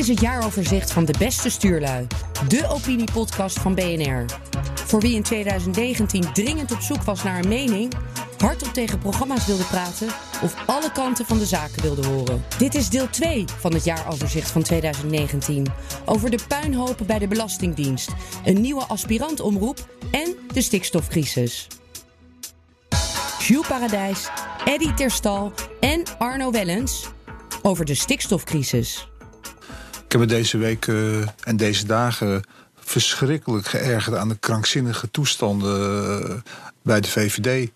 is het jaaroverzicht van de beste stuurlui. De opiniepodcast van BNR. Voor wie in 2019 dringend op zoek was naar een mening, hardop tegen programma's wilde praten of alle kanten van de zaken wilde horen. Dit is deel 2 van het jaaroverzicht van 2019. Over de puinhopen bij de Belastingdienst, een nieuwe aspirantomroep en de stikstofcrisis. Jules Paradijs, Eddy Terstal en Arno Wellens over de stikstofcrisis. Ik heb me deze week uh, en deze dagen verschrikkelijk geërgerd aan de krankzinnige toestanden uh, bij de VVD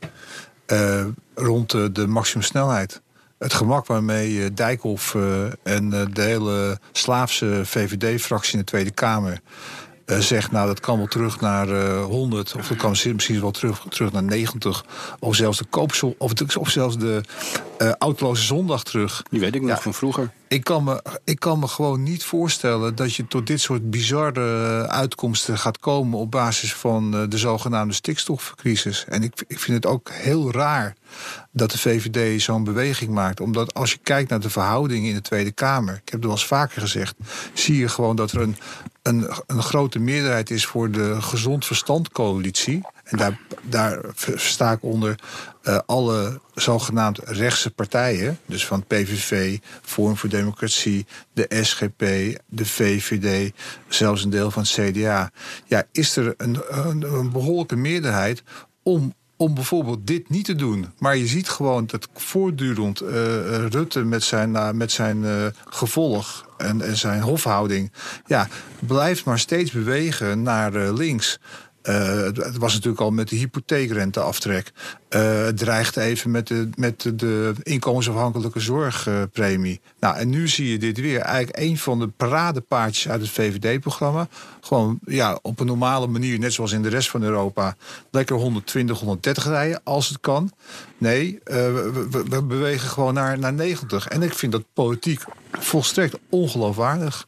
uh, rond de maximumsnelheid. Het gemak waarmee Dijkhoff en de hele Slaafse VVD-fractie in de Tweede Kamer uh, zegt, nou dat kan wel terug naar uh, 100, of dat kan misschien wel terug, terug naar 90, of zelfs de koopsel, of, of zelfs de uh, zondag terug. Die weet ik nog ja, van vroeger. Ik kan, me, ik kan me gewoon niet voorstellen dat je tot dit soort bizarre uitkomsten gaat komen op basis van de zogenaamde stikstofcrisis. En ik, ik vind het ook heel raar dat de VVD zo'n beweging maakt. Omdat als je kijkt naar de verhoudingen in de Tweede Kamer, ik heb het wel eens vaker gezegd, zie je gewoon dat er een, een, een grote meerderheid is voor de gezond verstand coalitie. En daar, daar sta ik onder uh, alle zogenaamd rechtse partijen. Dus van PVV, Forum voor Democratie, de SGP, de VVD, zelfs een deel van het CDA. Ja, is er een, een, een behoorlijke meerderheid om om bijvoorbeeld dit niet te doen. Maar je ziet gewoon dat voortdurend uh, Rutte met zijn, uh, met zijn uh, gevolg en, en, zijn hofhouding... Ja, blijft maar steeds bewegen naar links. Uh, het was natuurlijk al met de hypotheekrenteaftrek. Uh, het dreigt even met de, met de, inkomensafhankelijke zorgpremie. nou, en nu zie je dit weer. Eigenlijk een van de paradepaardjes uit het VVD-programma. Gewoon ja, op een normale manier, net zoals in de rest van Europa. Lekker 120, 130 rijden, als het kan. Nee, we, we, we, bewegen gewoon naar, naar 90. En ik vind dat politiek volstrekt ongeloofwaardig.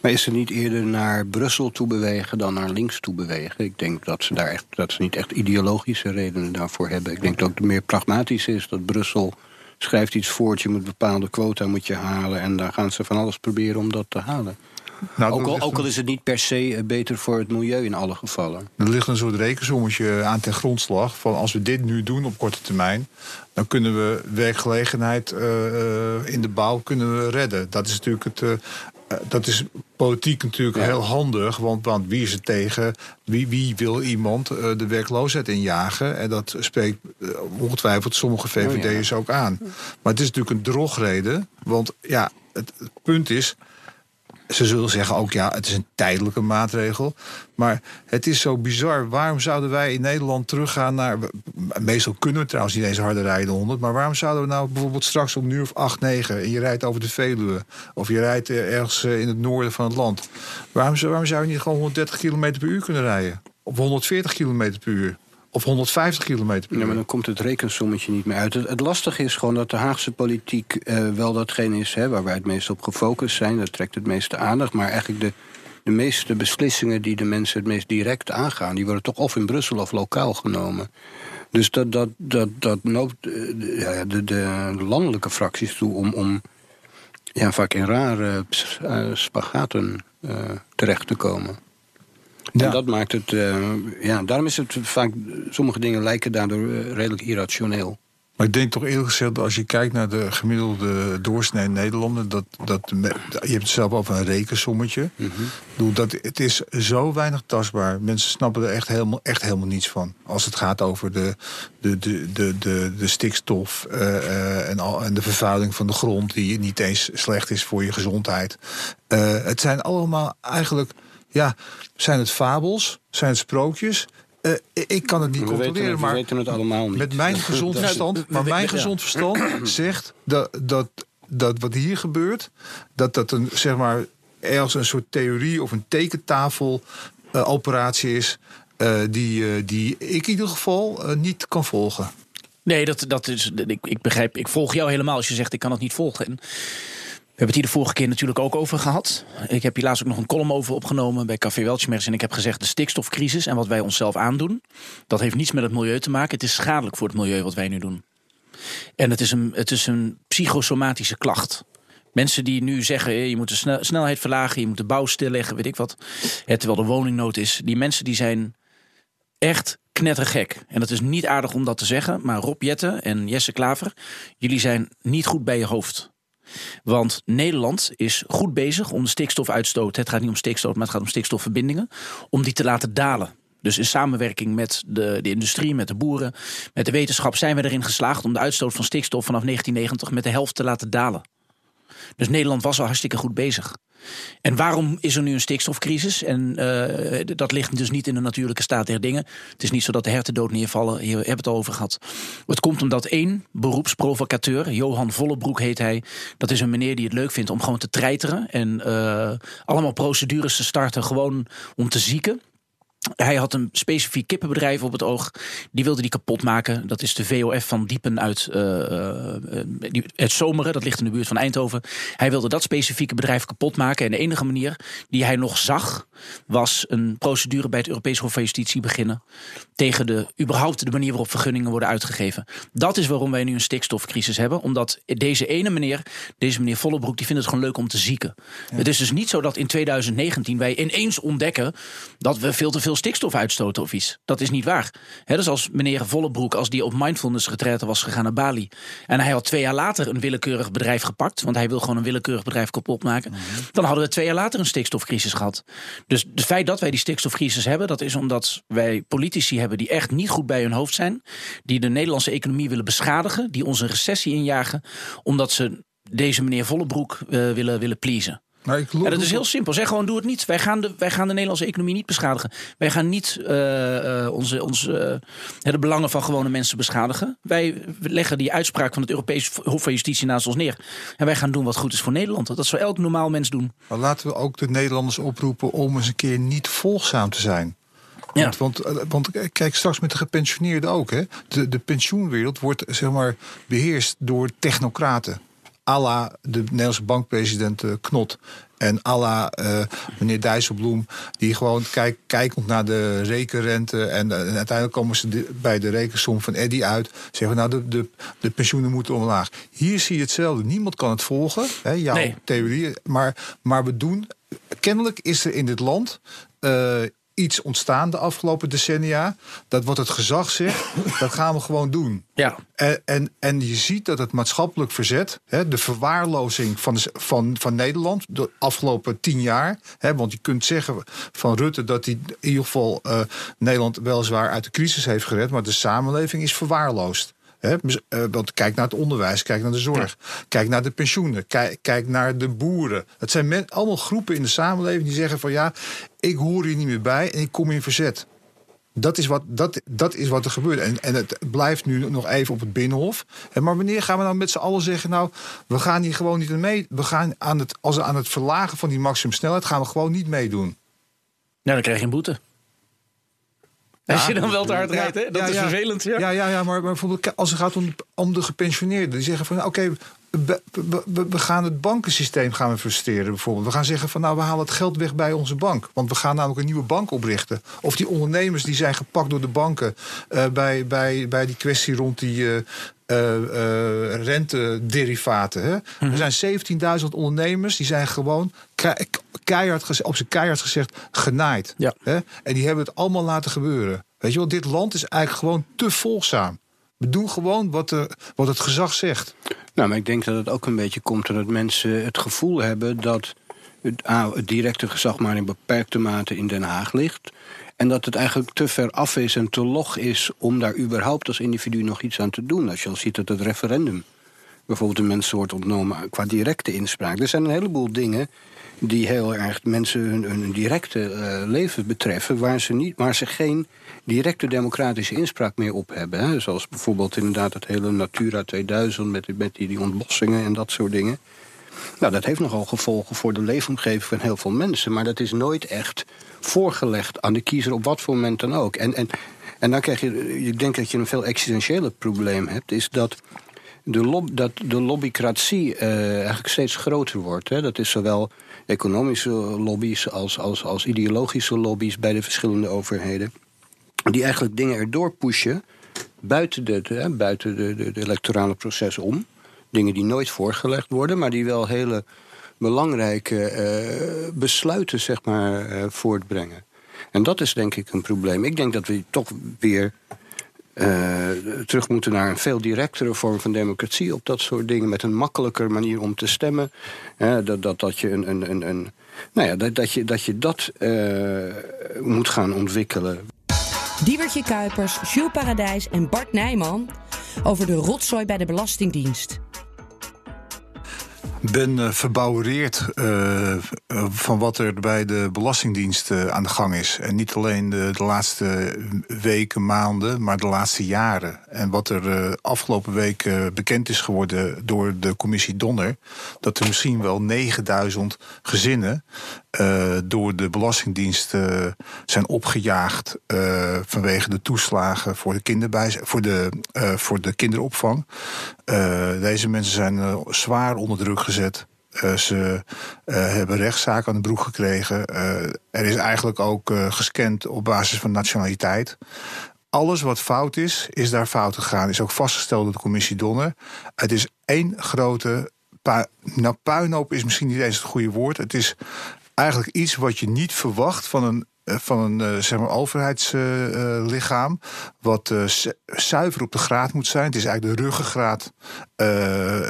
Maar is ze niet eerder naar Brussel toe bewegen dan naar links toe bewegen? Ik denk dat ze daar echt dat ze niet echt ideologische redenen daarvoor hebben. Ik denk dat het meer pragmatisch is dat Brussel schrijft iets voort, je moet bepaalde quota moet je halen en daar gaan ze van alles proberen om dat te halen. Nou, ook, al, ook, al, is het niet per se eh, beter voor het milieu in alle gevallen. Er ligt een soort rekensommetje aan ten grondslag. Van als we dit nu doen op korte termijn, dan kunnen we werkgelegenheid uh, in de bouw kunnen we redden. Dat is natuurlijk het, uh, dat is politiek natuurlijk heel handig. Want, want wie is er tegen? Wie, wie wil iemand uh, de werkloosheid injagen? En dat spreekt uh, ongetwijfeld sommige VVD'ers oh, ja. ook aan. Maar het is natuurlijk een drogreden. Want ja, het, het punt is ze zullen zeggen ook, ja, het is een tijdelijke maatregel. Maar het is zo bizar. Waarom zouden wij in Nederland teruggaan naar... Meestal kunnen we trouwens niet eens harder rijden 100... maar waarom zouden we nou bijvoorbeeld straks om nu of 8, 9... en je rijdt over de Veluwe... of je rijdt ergens eh, in het noorden van het land... waarom, waarom zou je niet gewoon 130 km per uur kunnen rijden? Of 140 km per uur? Of 150 kilometer per uur. Ja, maar dan komt het rekensommetje niet meer uit. Het, het lastige is gewoon dat de Haagse politiek uh, wel datgene is hè, waar wij het meest op gefocust zijn. Dat trekt het meeste aandacht. Maar eigenlijk de, de meeste beslissingen die de mensen het meest direct aangaan, die worden toch of in Brussel of lokaal genomen. Dus dat, dat, dat, dat noopt de, de, de landelijke fracties toe om, om ja, vaak in rare uh, spagaten uh, terecht te komen. Ja. En dat maakt het, uh, ja, daarom is het vaak, sommige dingen lijken daardoor uh, redelijk irrationeel. Maar ik denk toch eerlijk gezegd, als je kijkt naar de gemiddelde doorsnee Nederlander, dat, dat, je hebt het zelf over een rekensommetje. Mm -hmm. dat, het is zo weinig tastbaar. Mensen snappen er echt helemaal, echt helemaal niets van. Als het gaat over de, de, de, de, de, de stikstof uh, uh, en, al, en de vervuiling van de grond, die niet eens slecht is voor je gezondheid. Uh, het zijn allemaal eigenlijk ja, zijn het fabels? Zijn het sprookjes? Uh, ik kan het niet we controleren, weten, maar we weten het allemaal niet. met mijn gezond verstand, maar mijn gezond verstand zegt dat, dat, dat wat hier gebeurt, dat dat een zeg maar ergens een soort theorie of een tekentafel uh, operatie is, uh, die, die ik in ieder geval niet kan volgen. Nee, dat, dat is, ik, ik begrijp, ik volg jou helemaal als je zegt ik kan het niet volgen. We hebben het hier de vorige keer natuurlijk ook over gehad. Ik heb hier laatst ook nog een column over opgenomen bij Café Weltschmerz. En ik heb gezegd de stikstofcrisis en wat wij onszelf aandoen. Dat heeft niets met het milieu te maken. Het is schadelijk voor het milieu wat wij nu doen. En het is een, het is een psychosomatische klacht. Mensen die nu zeggen, je moet de snelheid verlagen, je moet de bouw stilleggen, weet ik wat. terwijl de woningnood is. Die mensen die zijn echt knettergek. En dat is niet aardig om dat te zeggen. Maar Rob Jetten en Jesse Klaver, jullie zijn niet goed bij je hoofd. Want Nederland is goed bezig om de stikstofuitstoot, het gaat niet om stikstof, maar het gaat om stikstofverbindingen, om die te laten dalen. Dus in samenwerking met de, de industrie, met de boeren, met de wetenschap zijn we erin geslaagd om de uitstoot van stikstof vanaf 1990 met de helft te laten dalen. Dus Nederland was al hartstikke goed bezig. En waarom is er nu een stikstofcrisis? En uh, dat ligt dus niet in de natuurlijke staat der dingen. Het is niet zo dat de hertendood neervallen. Hier hebben het al over gehad. Het komt omdat één beroepsprovocateur, Johan Vollebroek heet hij. Dat is een meneer die het leuk vindt om gewoon te treiteren. En uh, allemaal procedures te starten, gewoon om te zieken. Hij had een specifiek kippenbedrijf op het oog. Die wilde die kapot maken. Dat is de VOF van Diepen uit uh, het Zomeren. Dat ligt in de buurt van Eindhoven. Hij wilde dat specifieke bedrijf kapot maken. En de enige manier die hij nog zag... was een procedure bij het Europees Hof van Justitie beginnen... tegen de, überhaupt de manier waarop vergunningen worden uitgegeven. Dat is waarom wij nu een stikstofcrisis hebben. Omdat deze ene meneer, deze meneer Vollebroek... die vindt het gewoon leuk om te zieken. Het is dus niet zo dat in 2019 wij ineens ontdekken... dat we veel te veel stikstof uitstoten of iets. Dat is niet waar. He, dus als meneer Vollebroek, als die op mindfulness retraite was gegaan naar Bali... en hij had twee jaar later een willekeurig bedrijf gepakt... want hij wil gewoon een willekeurig bedrijf kapot maken... Mhm. dan hadden we twee jaar later een stikstofcrisis gehad. Dus het feit dat wij die stikstofcrisis hebben... dat is omdat wij politici hebben die echt niet goed bij hun hoofd zijn... die de Nederlandse economie willen beschadigen... die onze recessie injagen... omdat ze deze meneer Vollebroek uh, willen, willen pleasen. Maar ik ja, dat is heel simpel. Zeg gewoon, doe het niet. Wij gaan de, wij gaan de Nederlandse economie niet beschadigen. Wij gaan niet uh, uh, onze, onze, uh, de belangen van gewone mensen beschadigen. Wij leggen die uitspraak van het Europees Hof van Justitie naast ons neer. En wij gaan doen wat goed is voor Nederland. Dat zou elk normaal mens doen. Maar laten we ook de Nederlanders oproepen om eens een keer niet volgzaam te zijn. Ja. Want, want, want, kijk, straks met de gepensioneerden ook. Hè? De, de pensioenwereld wordt zeg maar, beheerst door technocraten à de Nederlandse bankpresident uh, Knot. En à uh, meneer Dijsselbloem, die gewoon kijk, kijkend naar de rekenrente. En, uh, uiteindelijk komen ze bij de rekensom van Eddy uit. Zeggen nou, de, de, de pensioenen moeten omlaag. Hier zie je hetzelfde. Niemand kan het volgen, hè, jouw nee. theorie. Maar, maar we doen. Kennelijk is er in dit land uh, iets ontstaan de afgelopen decennia. Dat wat het gezag zegt, dat gaan we gewoon doen. Ja. En, en, en je ziet dat het maatschappelijk verzet, hè, de verwaarlozing van, de, van, van Nederland de afgelopen tien jaar. Hè, want je kunt zeggen van Rutte dat hij in ieder geval uh, Nederland weliswaar uit de crisis heeft gered, maar de samenleving is verwaarloosd. He, want kijk naar het onderwijs, kijk naar de zorg, kijk naar de pensioenen, kijk, kijk naar de boeren. Het zijn men, allemaal groepen in de samenleving die zeggen van ja, ik hoor hier niet meer bij en ik kom in verzet. Dat is wat, dat, dat is wat er gebeurt. En, en het blijft nu nog even op het binnenhof. Maar wanneer gaan we nou met z'n allen zeggen... nou, we gaan hier gewoon niet mee... we gaan aan het, als we aan het verlagen van die maximumsnelheid... gaan we gewoon niet meedoen. Ja, dan krijg je een boete. Als je dan wel te hard rijdt, hè? Dat is vervelend. Ja, ja, ja, ja maar, bijvoorbeeld als het gaat om, om de gepensioneerden, die zeggen van oké, we, we, gaan het bankensysteem gaan we frustreren bijvoorbeeld. We gaan zeggen van nou, we halen het geld weg bij onze bank. Want we gaan namelijk een nieuwe bank oprichten. Of die ondernemers die zijn gepakt door de banken uh, bij, bij, bij die kwestie rond die. Uh, uh, rentederivaten. Hè? Mhm. Er zijn 17.000 ondernemers die zijn gewoon keihard, op zijn keihard gezegd genaaid. Ja. Hè? En die hebben het allemaal laten gebeuren. Weet je wel, dit land is eigenlijk gewoon te volgzaam. We doen gewoon wat, de, wat het gezag zegt. Nou, maar ik denk dat het ook een beetje komt doordat mensen het gevoel hebben dat het, het directe gezag maar in beperkte mate in Den Haag ligt. En dat het eigenlijk te ver af is en te log is om daar überhaupt als individu nog iets aan te doen. Als je al ziet dat het referendum bijvoorbeeld een mensen wordt ontnomen qua directe inspraak. Er zijn een heleboel dingen die heel erg mensen hun, directe uh, leven betreffen, waar ze, niet, waar ze geen directe democratische inspraak meer op hebben. Hè. Zoals bijvoorbeeld inderdaad het hele Natura 2000 met, met die, die ontbossingen en dat soort dingen. Nou, dat heeft nogal gevolgen voor de leefomgeving van heel veel mensen. Maar dat is nooit echt voorgelegd aan de kiezer op wat voor moment dan ook. En, en, en dan krijg je, ik denk dat je een veel existentiëler probleem hebt, is dat de, dat de lobbycratie uh, eigenlijk steeds groter wordt. Hè. Dat is zowel economische lobby's als, als, als ideologische lobby's bij de verschillende overheden. Die eigenlijk dingen erdoor pushen buiten, de, buiten de, de, electorale proces om. Dingen die nooit voorgelegd worden, maar die wel hele belangrijke uh, besluiten zeg maar, uh, voortbrengen. En dat is denk ik een probleem. Ik denk dat we toch weer terug moeten naar een veel directere vorm van democratie op dat soort dingen. Met een makkelijker manier om te stemmen. dat, dat, dat je een. een, een, een nou ja, dat, dat je dat, je dat uh, moet gaan ontwikkelen. Diewertje Kuipers, Jules Paradijs en Bart Nijman over de rotzooi bij de Belastingdienst ben uh, verbouwereerd uh, van wat er bij de Belastingdienst aan de gang is. En niet alleen de, de, laatste weken, maanden, maar de laatste jaren. En wat er afgelopen week bekend is geworden door de commissie Donner... dat er misschien wel 9000 gezinnen door de Belastingdienst zijn opgejaagd... vanwege de toeslagen voor de, kinderbij, voor de, voor de kinderopvang. deze mensen zijn zwaar onder druk gezet. Ze hebben rechtszaken aan de broek gekregen. Er is eigenlijk ook gescand op basis van nationaliteit. Alles wat fout is, is daar fout gegaan. Is ook vastgesteld door de commissie Donner. Het is één grote. nou, puinhoop is misschien niet eens het goede woord. Het is eigenlijk iets wat je niet verwacht van een van een zeg maar, overheidslichaam. wat zuiver op de graad moet zijn. Het is eigenlijk de ruggengraat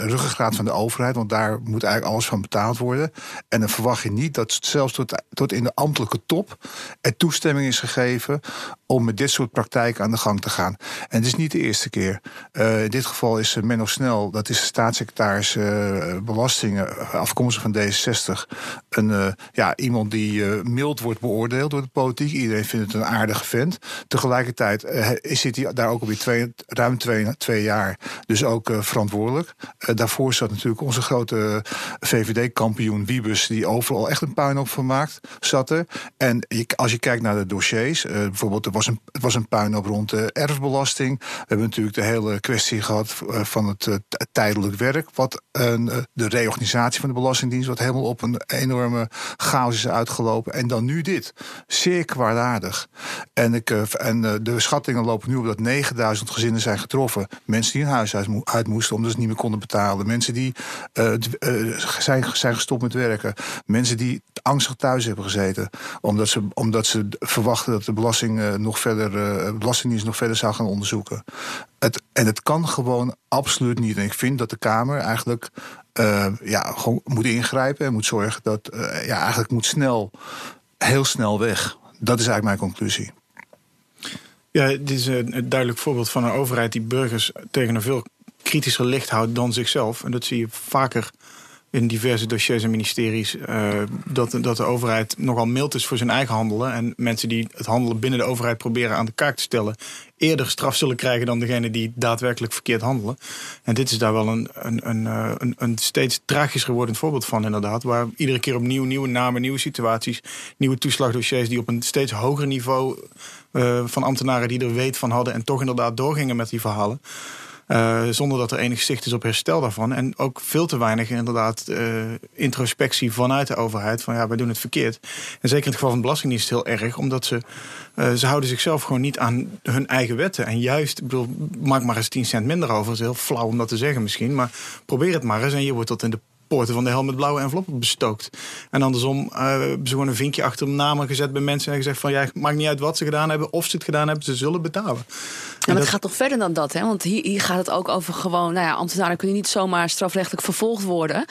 ruggengraat van de overheid, want daar moet eigenlijk alles van betaald worden. En dan verwacht je niet dat zelfs tot, in de ambtelijke top er toestemming is gegeven om met dit soort praktijken aan de gang te gaan. En het is niet de eerste keer. Uh, in dit geval is Menno Snel, dat is de staatssecretaris uh, belastingen, afkomstig van D66, een, ja, iemand die mild wordt beoordeeld door de politiek. Iedereen vindt het een aardige vent. Tegelijkertijd zit hij daar ook alweer twee, ruim twee, twee jaar, dus ook verantwoordelijk uh, daarvoor zat natuurlijk onze grote VVD-kampioen Wiebes, die overal echt een puinhoop van maakt, zat er. En als je kijkt naar de dossiers, uh, bijvoorbeeld, er was een, het was een puinhoop rond de erfbelasting. We hebben natuurlijk de hele kwestie gehad van het tijdelijk werk, wat de reorganisatie van de Belastingdienst, wat helemaal op een enorme chaos is uitgelopen. En dan nu dit. Zeer kwaadaardig. En, en de schattingen lopen nu op dat 9000 gezinnen zijn getroffen. Mensen die hun huis uit moesten niet meer konden betalen. Mensen die uh, zijn, zijn gestopt met werken. Mensen die angstig thuis hebben gezeten. Omdat ze, omdat ze verwachten dat de belasting, uh, nog verder, belastingdienst nog verder zou gaan onderzoeken. Het, en het kan gewoon absoluut niet. En ik vind dat de Kamer eigenlijk ja, gewoon moet ingrijpen. En moet zorgen dat ja, eigenlijk moet snel, heel snel weg. Dat is eigenlijk mijn conclusie. Ja, dit is een duidelijk voorbeeld van een overheid die burgers tegen een veel kritischer licht houdt dan zichzelf. En dat zie je vaker in diverse dossiers en ministeries. Uh, dat, dat de overheid nogal mild is voor zijn eigen handelen. En mensen die het handelen binnen de overheid proberen aan de kaak te stellen. eerder straf zullen krijgen dan degene die daadwerkelijk verkeerd handelen. En dit is daar wel een, een, een, eh, een, een steeds tragischer wordend voorbeeld van, inderdaad. Waar iedere keer opnieuw nieuwe namen, nieuwe situaties. nieuwe toeslagdossiers die op een steeds hoger niveau. Uh, van ambtenaren die er weet van hadden. en toch inderdaad doorgingen met die verhalen. Uh, zonder dat er enig zicht is op herstel daarvan. En ook veel te weinig inderdaad uh, introspectie vanuit de overheid. Van ja, wij doen het verkeerd. En zeker in het geval van de Belastingdienst heel erg. Omdat ze, uh, ze houden zichzelf gewoon niet aan hun eigen wetten. En juist, ik bedoel, maak maar eens 10 cent minder over. Dat is heel flauw om dat te zeggen misschien. Maar probeer het maar eens. En je wordt tot in de poorten van de hel met blauwe enveloppen bestookt. En andersom uh, hebben ze gewoon een vinkje achter namen gezet bij mensen en gezegd van ja, maakt niet uit wat ze gedaan hebben of ze het gedaan hebben, ze zullen betalen. En maar het gaat toch verder dan dat, hè? Want hier, hier gaat het ook over gewoon, nou ja, ambtenaren kunnen niet zomaar strafrechtelijk vervolgd worden. Uh,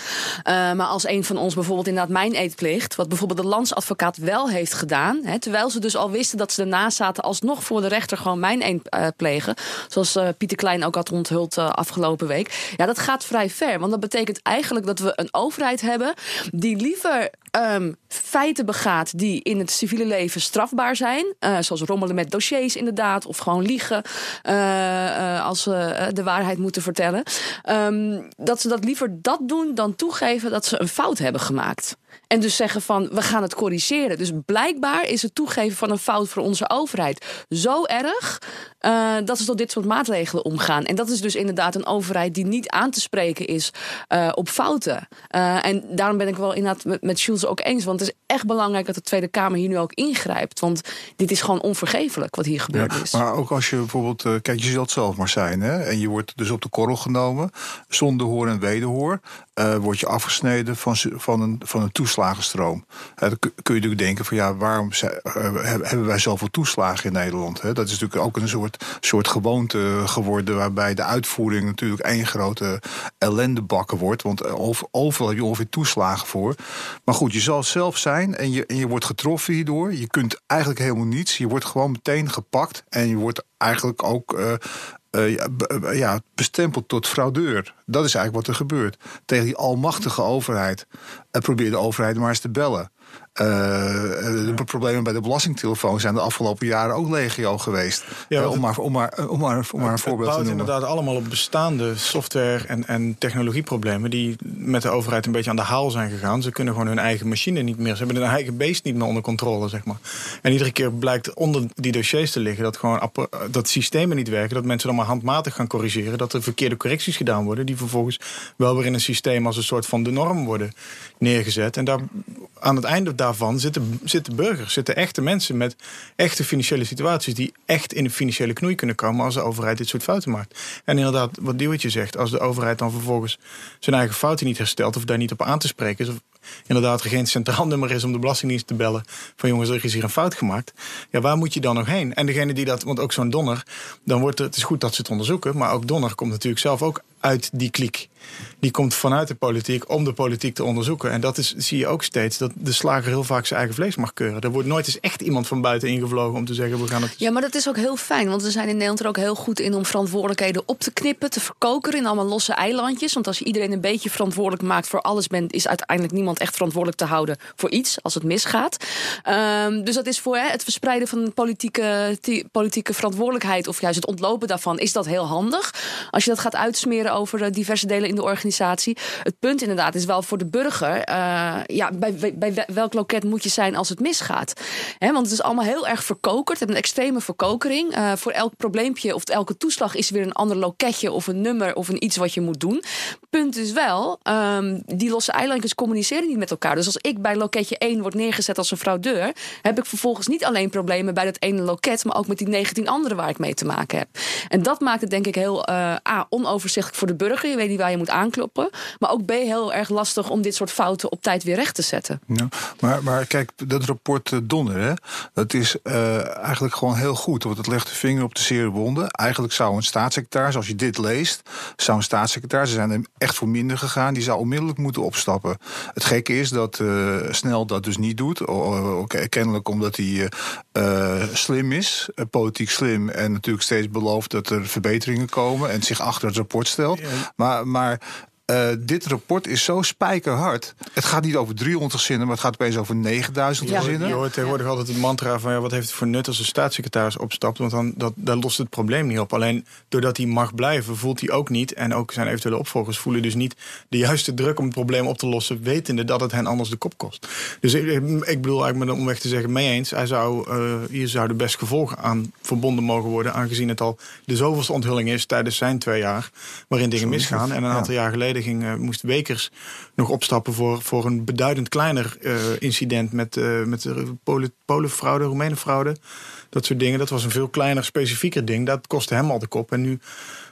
maar als een van ons bijvoorbeeld inderdaad mijn eetplicht, wat bijvoorbeeld de landsadvocaat wel heeft gedaan, hè, terwijl ze dus al wisten dat ze ernaast zaten, alsnog voor de rechter gewoon mijn eet uh, plegen. Zoals Pieter Klein ook had onthuld afgelopen week. Ja, dat gaat vrij ver. Want dat betekent eigenlijk dat we een overheid hebben die liever um, feiten begaat die in het civiele leven strafbaar zijn. Uh, zoals rommelen met dossiers inderdaad. Of gewoon liegen uh, uh, als ze de waarheid moeten vertellen. Um, dat ze dat liever dat doen dan toegeven dat ze een fout hebben gemaakt. En dus zeggen van we gaan het corrigeren. Dus blijkbaar is het toegeven van een fout voor onze overheid zo erg dat ze tot dit soort maatregelen omgaan. En dat is dus inderdaad een overheid die niet aan te spreken is op fouten. En daarom ben ik wel inderdaad met, met Schulz ook eens. Want het is echt belangrijk dat de Tweede Kamer hier nu ook ingrijpt. Want dit is gewoon onvergeeflijk wat hier gebeurd Ja, is. maar ook als je bijvoorbeeld, eh, kijk, je zult zelf maar zijn, hè, en je wordt dus op de korrel genomen, zonder hoor en wederhoor, eh word je afgesneden van, van, een, van een toeslagenstroom. Dan kun je natuurlijk denken van ja, waarom eh, hebben wij zoveel toeslagen in Nederland? Dat is natuurlijk ook een soort, soort gewoonte geworden waarbij de uitvoering natuurlijk één grote ellendebakken wordt. Want over- overal heb je ongeveer toeslagen voor. Maar goed, je zal zelf zijn en je, je wordt getroffen hierdoor. Je kunt eigenlijk helemaal niets. Je wordt gewoon meteen gepakt en je wordt eigenlijk ook eh, eh, eh, ja, bestempeld tot fraudeur. Dat is eigenlijk wat er gebeurt. Tegen die almachtige overheid. En probeer de overheid maar eens te bellen. Eh, eh, de problemen bij de belastingtelefoon zijn de afgelopen jaren ook legio geweest. Ja, Eh, om, maar, om, maar, om, maar, om maar een Het voorbeeld te bouwt noemen. inderdaad allemaal op bestaande software- en, en technologieproblemen... die met de overheid een beetje aan de haal zijn gegaan. Ze kunnen gewoon hun eigen machine niet meer... ze hebben hun eigen beest niet meer onder controle, zeg maar. En iedere keer blijkt onder die dossiers te liggen... dat, gewoon dat systemen niet werken, dat mensen dan maar handmatig gaan corrigeren... dat er verkeerde correcties gedaan worden... die vervolgens wel weer in een systeem als een soort van de norm worden neergezet. En daar, aan het einde daarvan zitten, zitten burgers, zitten echte mensen... met echte financiële situaties... die echt in de financiële knoei kunnen komen... als de overheid dit soort fouten maakt. En inderdaad, wat Diewertje zegt... als de overheid dan vervolgens zijn eigen fouten niet herstelt... of daar niet op aan te spreken is... inderdaad er geen centraal nummer is om de Belastingdienst te bellen... van jongens, er is hier een fout gemaakt. Ja, waar moet je dan nog heen? En degene die dat, want ook zo'n Donner... dan wordt het, het is goed dat ze het onderzoeken... maar ook Donner komt natuurlijk zelf ook uit die kliek. Die komt vanuit de politiek om de politiek te onderzoeken. En dat is, zie je ook steeds, dat de slager heel vaak zijn eigen vlees mag keuren. Er wordt nooit eens echt iemand van buiten ingevlogen om te zeggen... we gaan het Ja, maar dat is ook heel fijn. Want we zijn in Nederland er ook heel goed in om verantwoordelijkheden op te knippen, te verkokeren in allemaal losse eilandjes. Want als je iedereen een beetje verantwoordelijk maakt voor alles bent, is uiteindelijk niemand echt verantwoordelijk te houden voor iets als het misgaat. Ehm, dus dat is voor hè, het verspreiden van politieke, ti- politieke verantwoordelijkheid of juist het ontlopen daarvan, is dat heel handig. Als je dat gaat uitsmeren over eh, diverse delen in de organisatie. Het punt inderdaad is wel voor de burger, eh, ja, bij, bij, welk loket moet je zijn als het misgaat? Want het is allemaal heel erg verkokerd. Een extreme verkokering. Eh, voor elk probleempje of elke toeslag is weer een ander loketje of een nummer of een iets wat je moet doen. Punt is wel, ehm, die losse eilandjes communiceren niet met elkaar. Dus als ik bij loketje 1 word neergezet als een fraudeur, heb ik vervolgens niet alleen problemen bij dat ene loket, maar ook met die 19 andere waar ik mee te maken heb. En dat maakt het denk ik heel eh, A, onoverzichtelijk voor de burger. Je weet niet waar je moet aankloppen. Maar ook B, heel erg lastig om dit soort fouten op tijd weer recht te zetten. Maar, maar kijk, dat rapport eh, Donner, hè, dat is eh, eigenlijk gewoon heel goed. Want het legt de vinger op de zere wonden. Eigenlijk zou een staatssecretaris, als je dit leest, zou een staatssecretaris, ze zijn er echt voor minder gegaan, die zou onmiddellijk moeten opstappen. Het gekke is dat eh, Snel dat dus niet doet. O- o- Oké, kennelijk omdat hij eh, eh, slim is, politiek slim, en natuurlijk steeds belooft dat er verbeteringen komen en zich achter het rapport stelt. Maar, maar eh, dit rapport is zo spijkerhard. Het gaat niet over 300 gezinnen, maar het gaat opeens over 9000 Ja, gezinnen. Je hoort tegenwoordig altijd het mantra van ja, wat heeft het voor nut als een staatssecretaris opstapt? Want dan dat, dat lost het probleem niet op. Alleen doordat hij mag blijven, voelt hij ook niet. En ook zijn eventuele opvolgers voelen dus niet de juiste druk om het probleem op te lossen, wetende dat het hen anders de kop kost. Dus ik, ik bedoel eigenlijk met een omweg te zeggen, mee eens. Hij zou, eh, hier zouden best gevolgen aan verbonden mogen worden, aangezien het al de zoveelste onthulling is tijdens zijn twee jaar, waarin dingen misgaan. En een ja. aantal jaar geleden eh, moest Wekers nog opstappen voor, voor een beduidend kleiner eh, incident met, eh met de Polen, Polenfraude, Roemeenenfraude. Dat soort dingen. Dat was een veel kleiner, specifieker ding. Dat kostte hem al de kop. En nu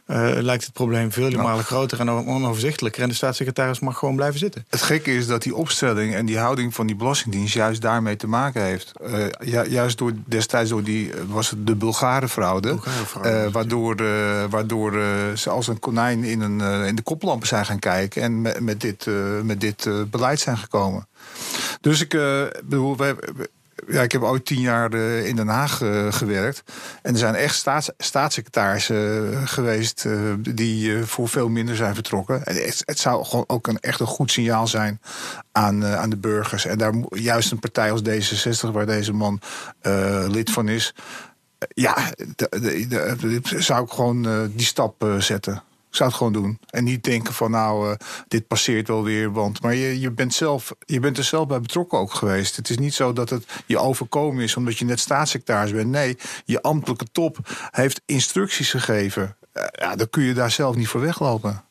eh, lijkt het probleem vele malen groter en on- onoverzichtelijker. En de staatssecretaris mag gewoon blijven zitten. Het gekke is dat die opstelling en die houding van die Belastingdienst juist daarmee te maken heeft. Eh, ju- juist door destijds door die eh, was het de was het, waardoor waardoor ze als een konijn in, een, in de koplampen zijn gaan kijken en met, met dit, met dit beleid zijn gekomen. Dus ik bedoel, wij, ja, ik heb ooit tien jaar eh, in Den Haag eh, gewerkt. En er zijn echt staats, staatssecretarissen eh, geweest die voor veel minder zijn vertrokken. En het, het zou gewoon ook een echt een goed signaal zijn aan, aan de burgers. En daar juist een partij als D66, waar deze man lid van is. ja, zou ik gewoon die stap zetten. Ik zou het gewoon doen. En niet denken van nou, uh, dit passeert wel weer. Want, maar je, je, bent zelf, je bent er zelf bij betrokken ook geweest. Het is niet zo dat het je overkomen is omdat je net staatssecretaris bent. Nee, je ambtelijke top heeft instructies gegeven. Uh, ja, dan kun je daar zelf niet voor weglopen.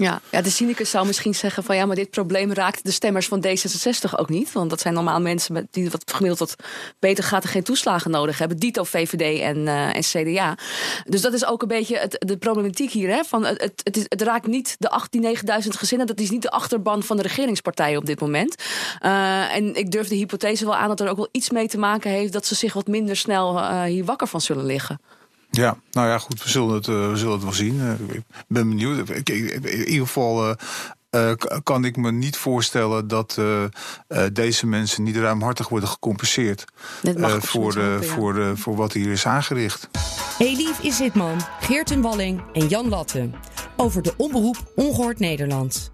Ja, de cynicus zou misschien zeggen van ja, maar dit probleem raakt de stemmers van D66 ook niet. Want dat zijn normaal mensen met die wat gemiddeld wat beter gaat en geen toeslagen nodig hebben. Dito VVD en, uh, en CDA. Dus dat is ook een beetje het, de problematiek hier. Hè? Van het, het, het, raakt niet de 18, 9000 gezinnen. Dat is niet de achterban van de regeringspartijen op dit moment. Uh, en ik durf de hypothese wel aan dat er ook wel iets mee te maken heeft dat ze zich wat minder snel uh, hier wakker van zullen liggen. Ja, nou ja, goed, we zullen het, uh, we zullen het wel zien. Uh, ik ben benieuwd. Ik, in ieder geval uh, kan ik me niet voorstellen dat deze mensen niet ruimhartig worden gecompenseerd voor, de, voor, de, voor wat hier is aangericht. Elief Isitman, Geerten Walling en Jan Latte over de omroep Ongehoord Nederland.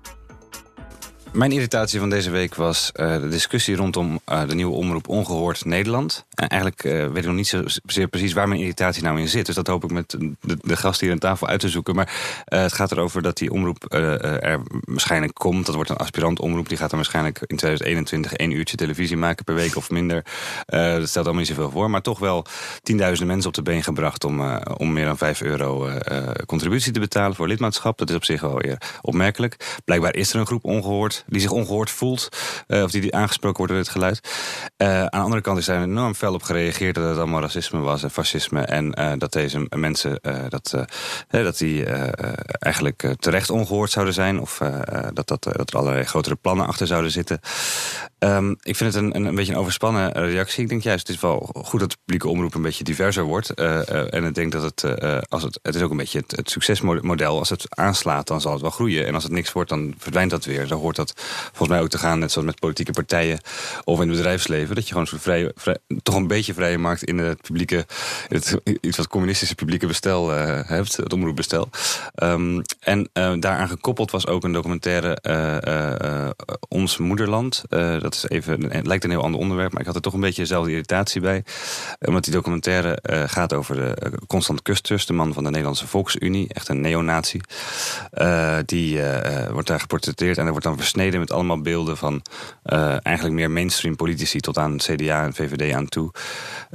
Mijn irritatie van deze week was uh, de discussie rondom uh, de nieuwe omroep Ongehoord Nederland. En eigenlijk uh, weet ik nog niet zozeer precies waar mijn irritatie nou in zit. Dus dat hoop ik met de, gast hier aan tafel uit te zoeken. Maar het gaat erover dat die omroep er waarschijnlijk komt. Dat wordt een aspirant omroep. Die gaat dan waarschijnlijk in 2021 één uurtje televisie maken per week of minder. dat stelt allemaal niet zoveel voor. Maar toch wel tienduizenden mensen op de been gebracht om, om meer dan 5 euro contributie te betalen voor lidmaatschap. Dat is op zich wel weer opmerkelijk. Blijkbaar is er een groep ongehoord die zich ongehoord voelt. Uh, of die, aangesproken wordt door dit geluid. Uh, aan de andere kant is er enorm fel op gereageerd dat het allemaal racisme was en fascisme. En uh, dat deze mensen dat, dat die eigenlijk terecht ongehoord zouden zijn. Of dat, dat, dat er allerlei grotere plannen achter zouden zitten. Um, ik vind het een, een, beetje een overspannen reactie. Ik denk juist, het is wel goed dat de publieke omroep een beetje diverser wordt. en ik denk dat het, als het, het is ook een beetje het, het succesmodel. Als het aanslaat, dan zal het wel groeien. En als het niks wordt, dan verdwijnt dat weer. Dan hoort dat volgens mij ook te gaan, net zoals met politieke partijen of in het bedrijfsleven. Dat je gewoon zo vrij, toch een beetje vrije markt in het publieke, het, iets wat communistische publieke bestel uh, hebt, het omroepbestel. Um, en uh, daaraan gekoppeld was ook een documentaire uh, Ons Moederland. dat is even, het lijkt een heel ander onderwerp, maar ik had er toch een beetje dezelfde irritatie bij. Omdat die documentaire gaat over de Constant Kusters, de man van de Nederlandse Volksunie, echt een neonatie. die wordt daar geportretteerd en er wordt dan met allemaal beelden van uh, eigenlijk meer mainstream politici tot aan CDA en VVD aan toe.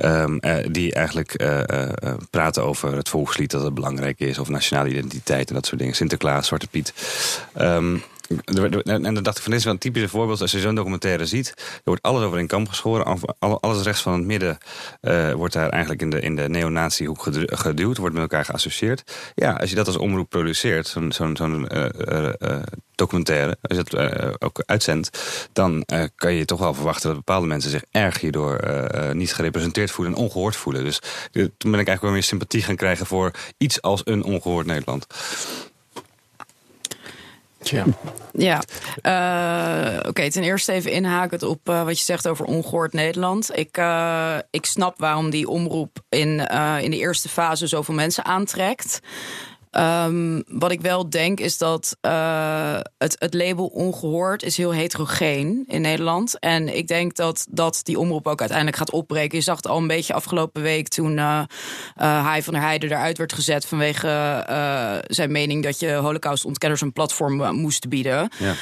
Um, uh, die eigenlijk uh, praten over het volkslied dat het belangrijk is, of nationale identiteit en dat soort dingen. Sinterklaas, Zwarte Piet. Um, en dan dacht ik van dit is wel een typische voorbeeld. Als je zo'n documentaire ziet, er wordt alles over in kamp geschoren. Alles rechts van het midden uh, wordt daar eigenlijk in de, in de neonatiehoek geduwd. Wordt met elkaar geassocieerd. Ja, als je dat als omroep produceert, zo'n uh, uh, documentaire, als je het ook uitzendt, dan kan je toch wel verwachten dat bepaalde mensen zich erg hierdoor niet gerepresenteerd voelen en ongehoord voelen. Dus toen ben ik eigenlijk wel meer sympathie gaan krijgen voor iets als een ongehoord Nederland. Ja. Uh, oké. Ten eerste even inhakend op uh, wat je zegt over ongehoord Nederland. Ik, uh, ik snap waarom die omroep in, in de eerste fase zoveel mensen aantrekt. Um, wat ik wel denk is dat uh, het, het label ongehoord is heel heterogeen in Nederland. En ik denk dat, dat die omroep ook uiteindelijk gaat opbreken. Je zag het al een beetje afgelopen week toen uh, uh, Hij van der Heijden eruit werd gezet vanwege zijn mening dat je holocaustontkenners een platform moest bieden. Ja.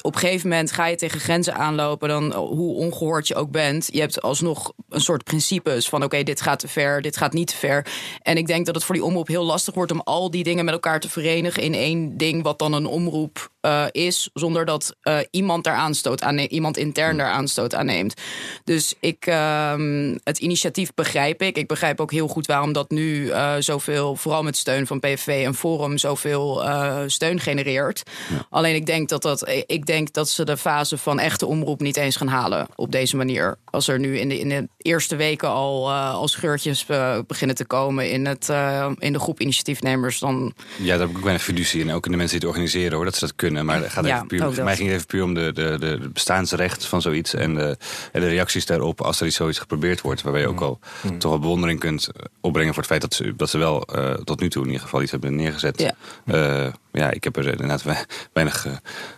op een gegeven moment ga je tegen grenzen aanlopen, dan hoe ongehoord je ook bent. Je hebt alsnog een soort principes van oké, okay, dit gaat te ver, dit gaat niet te ver. En ik denk dat het voor die omroep heel lastig wordt om al die dingen met elkaar te verenigen in één ding, wat dan een omroep uh, is, zonder dat uh, iemand daar aanstoot aan iemand intern daar aanstoot aan neemt. Dus ik, uh, het initiatief begrijp ik. Ik begrijp ook heel goed waarom dat nu uh, zoveel, vooral met steun van PVV en Forum, zoveel steun genereert. Ja. Alleen ik denk dat, dat, ik denk dat ze de fase van echte omroep niet eens gaan halen op deze manier. Als er nu in de, in de eerste weken al, al scheurtjes beginnen te komen in, het, in de groep initiatiefnemers, dan. Ja, daar heb ik ook weinig fiducie in. Ook in de mensen die het organiseren hoor, dat ze dat kunnen. Maar gaat ja, puur, mij ging het even puur om de, de, de bestaansrecht van zoiets en de, en de reacties daarop als er iets zoiets geprobeerd wordt. Waarbij je ook al mm. toch wel bewondering kunt opbrengen voor het feit dat ze, dat ze wel uh, tot nu toe in ieder geval iets hebben neergezet. Ja. Uh, ja, ik heb er inderdaad weinig, weinig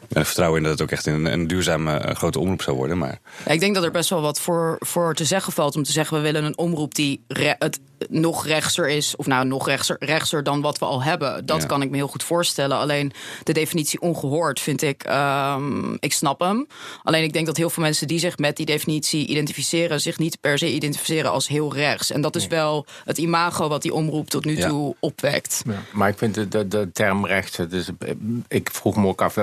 vertrouwen in dat het ook echt een, een duurzame grote omroep zou worden. Maar... Ja, ik denk dat er best wel wat voor, voor te zeggen valt om te zeggen: we willen een omroep die het nog rechtser is, of nou nog rechtser, rechtser dan wat we al hebben. Dat kan ik me heel goed voorstellen. Alleen de definitie ongehoord vind ik, um, ik snap hem. Alleen ik denk dat heel veel mensen die zich met die definitie identificeren, zich niet per se identificeren als heel rechts. En dat is wel het imago wat die omroep tot nu toe opwekt. Ja. Maar ik vind de, de, de term rechts, dus, ik vroeg me ook af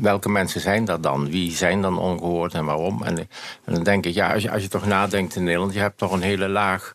welke mensen zijn dat dan? Wie zijn dan ongehoord en waarom? En, en dan denk ik, ja, als je, als je toch nadenkt in Nederland, je hebt toch een hele laag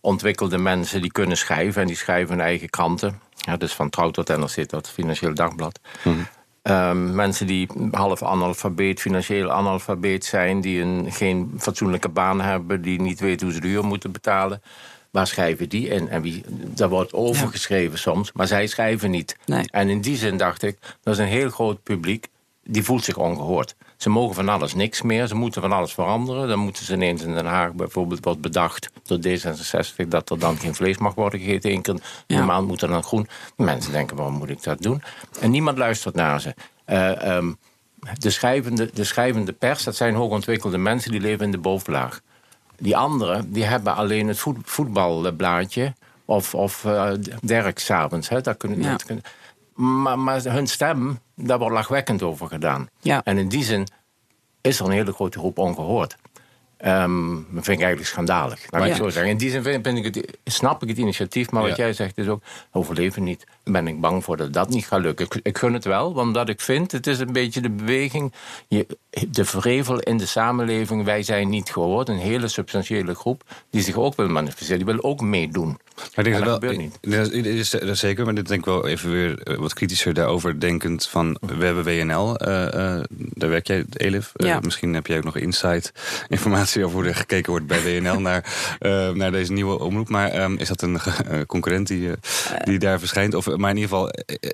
ontwikkelde mensen die kunnen schrijven. En die schrijven hun eigen kranten. Ja, dus van Trouw tot NRC tot Financieel Dagblad. Mhm. Ehm, mensen die half analfabeet, financieel analfabeet zijn... die een, geen fatsoenlijke baan hebben... die niet weten hoe ze de huur moeten betalen. Waar schrijven die in? En wie, daar wordt overgeschreven soms, maar zij schrijven niet. En in die zin dacht ik, dat is een heel groot publiek... die voelt zich ongehoord. Ze mogen van alles niks meer. Ze moeten van alles veranderen. Dan moeten ze ineens in Den Haag bijvoorbeeld wordt bedacht door D66 dat er dan geen vlees mag worden gegeten. Eén keer de maand moet er dan groen. Mensen denken, waarom moet ik dat doen? En niemand luistert naar ze. Uh, um, de, schrijvende, de schrijvende pers, dat zijn hoogontwikkelde mensen die leven in de bovenlaag. Die anderen, die hebben alleen het voetbalblaadje of, of uh, Dirk s'avonds. Daar kunnen, ja. kunnen, maar, maar hun stem, daar wordt lachwekkend over gedaan. Ja. En in die zin is er een hele grote groep ongehoord. Um, dat vind ik eigenlijk schandalig. Laat ik zo zeggen. In die zin vind, ik het, snap ik het initiatief, maar wat jij zegt is ook overleven niet. Ben ik bang voor dat dat niet gaat lukken. Ik, ik gun het wel, omdat ik vind, het is een beetje de beweging, je, de vrevel in de samenleving. Wij zijn niet gehoord. Een hele substantiële groep die zich ook wil manifesteren, die wil ook meedoen. Maar denk dat, dat, niet. Dat is, dat is zeker, maar dit denk ik wel even weer eh, wat kritischer daarover denkend van we hebben WNL, uh, uh, daar werk jij, Elif. Uh, misschien heb jij ook nog insight informatie over hoe er gekeken wordt bij WNL naar, naar deze nieuwe omroep. Maar um, is dat een concurrent die, die daar verschijnt? Of, maar in ieder geval,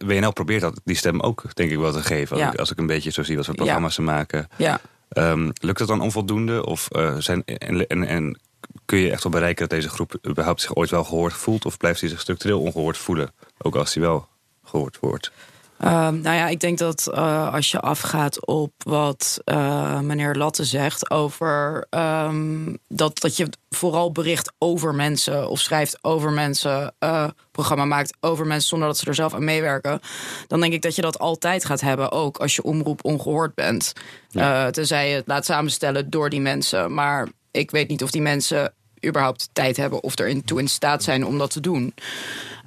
WNL probeert dat, die stem ook denk ik wel te geven. Ja. Als ik een beetje zo zie wat voor programma's ze maken. Ja. Um, lukt dat dan onvoldoende? Of zijn, en, en, en kun je echt wel bereiken dat deze groep überhaupt zich ooit wel gehoord voelt? Of blijft hij zich structureel ongehoord voelen, ook als hij wel gehoord wordt? Uh, nou ja, ik denk dat uh, als je afgaat op wat uh, meneer Latte zegt over um, dat, dat je vooral bericht over mensen of schrijft over mensen, uh, programma maakt over mensen zonder dat ze er zelf aan meewerken, dan denk ik dat je dat altijd gaat hebben, ook als je omroep ongehoord bent. Ja. tenzij je het laat samenstellen door die mensen. Maar ik weet niet of die mensen überhaupt tijd hebben of er toe in staat zijn om dat te doen.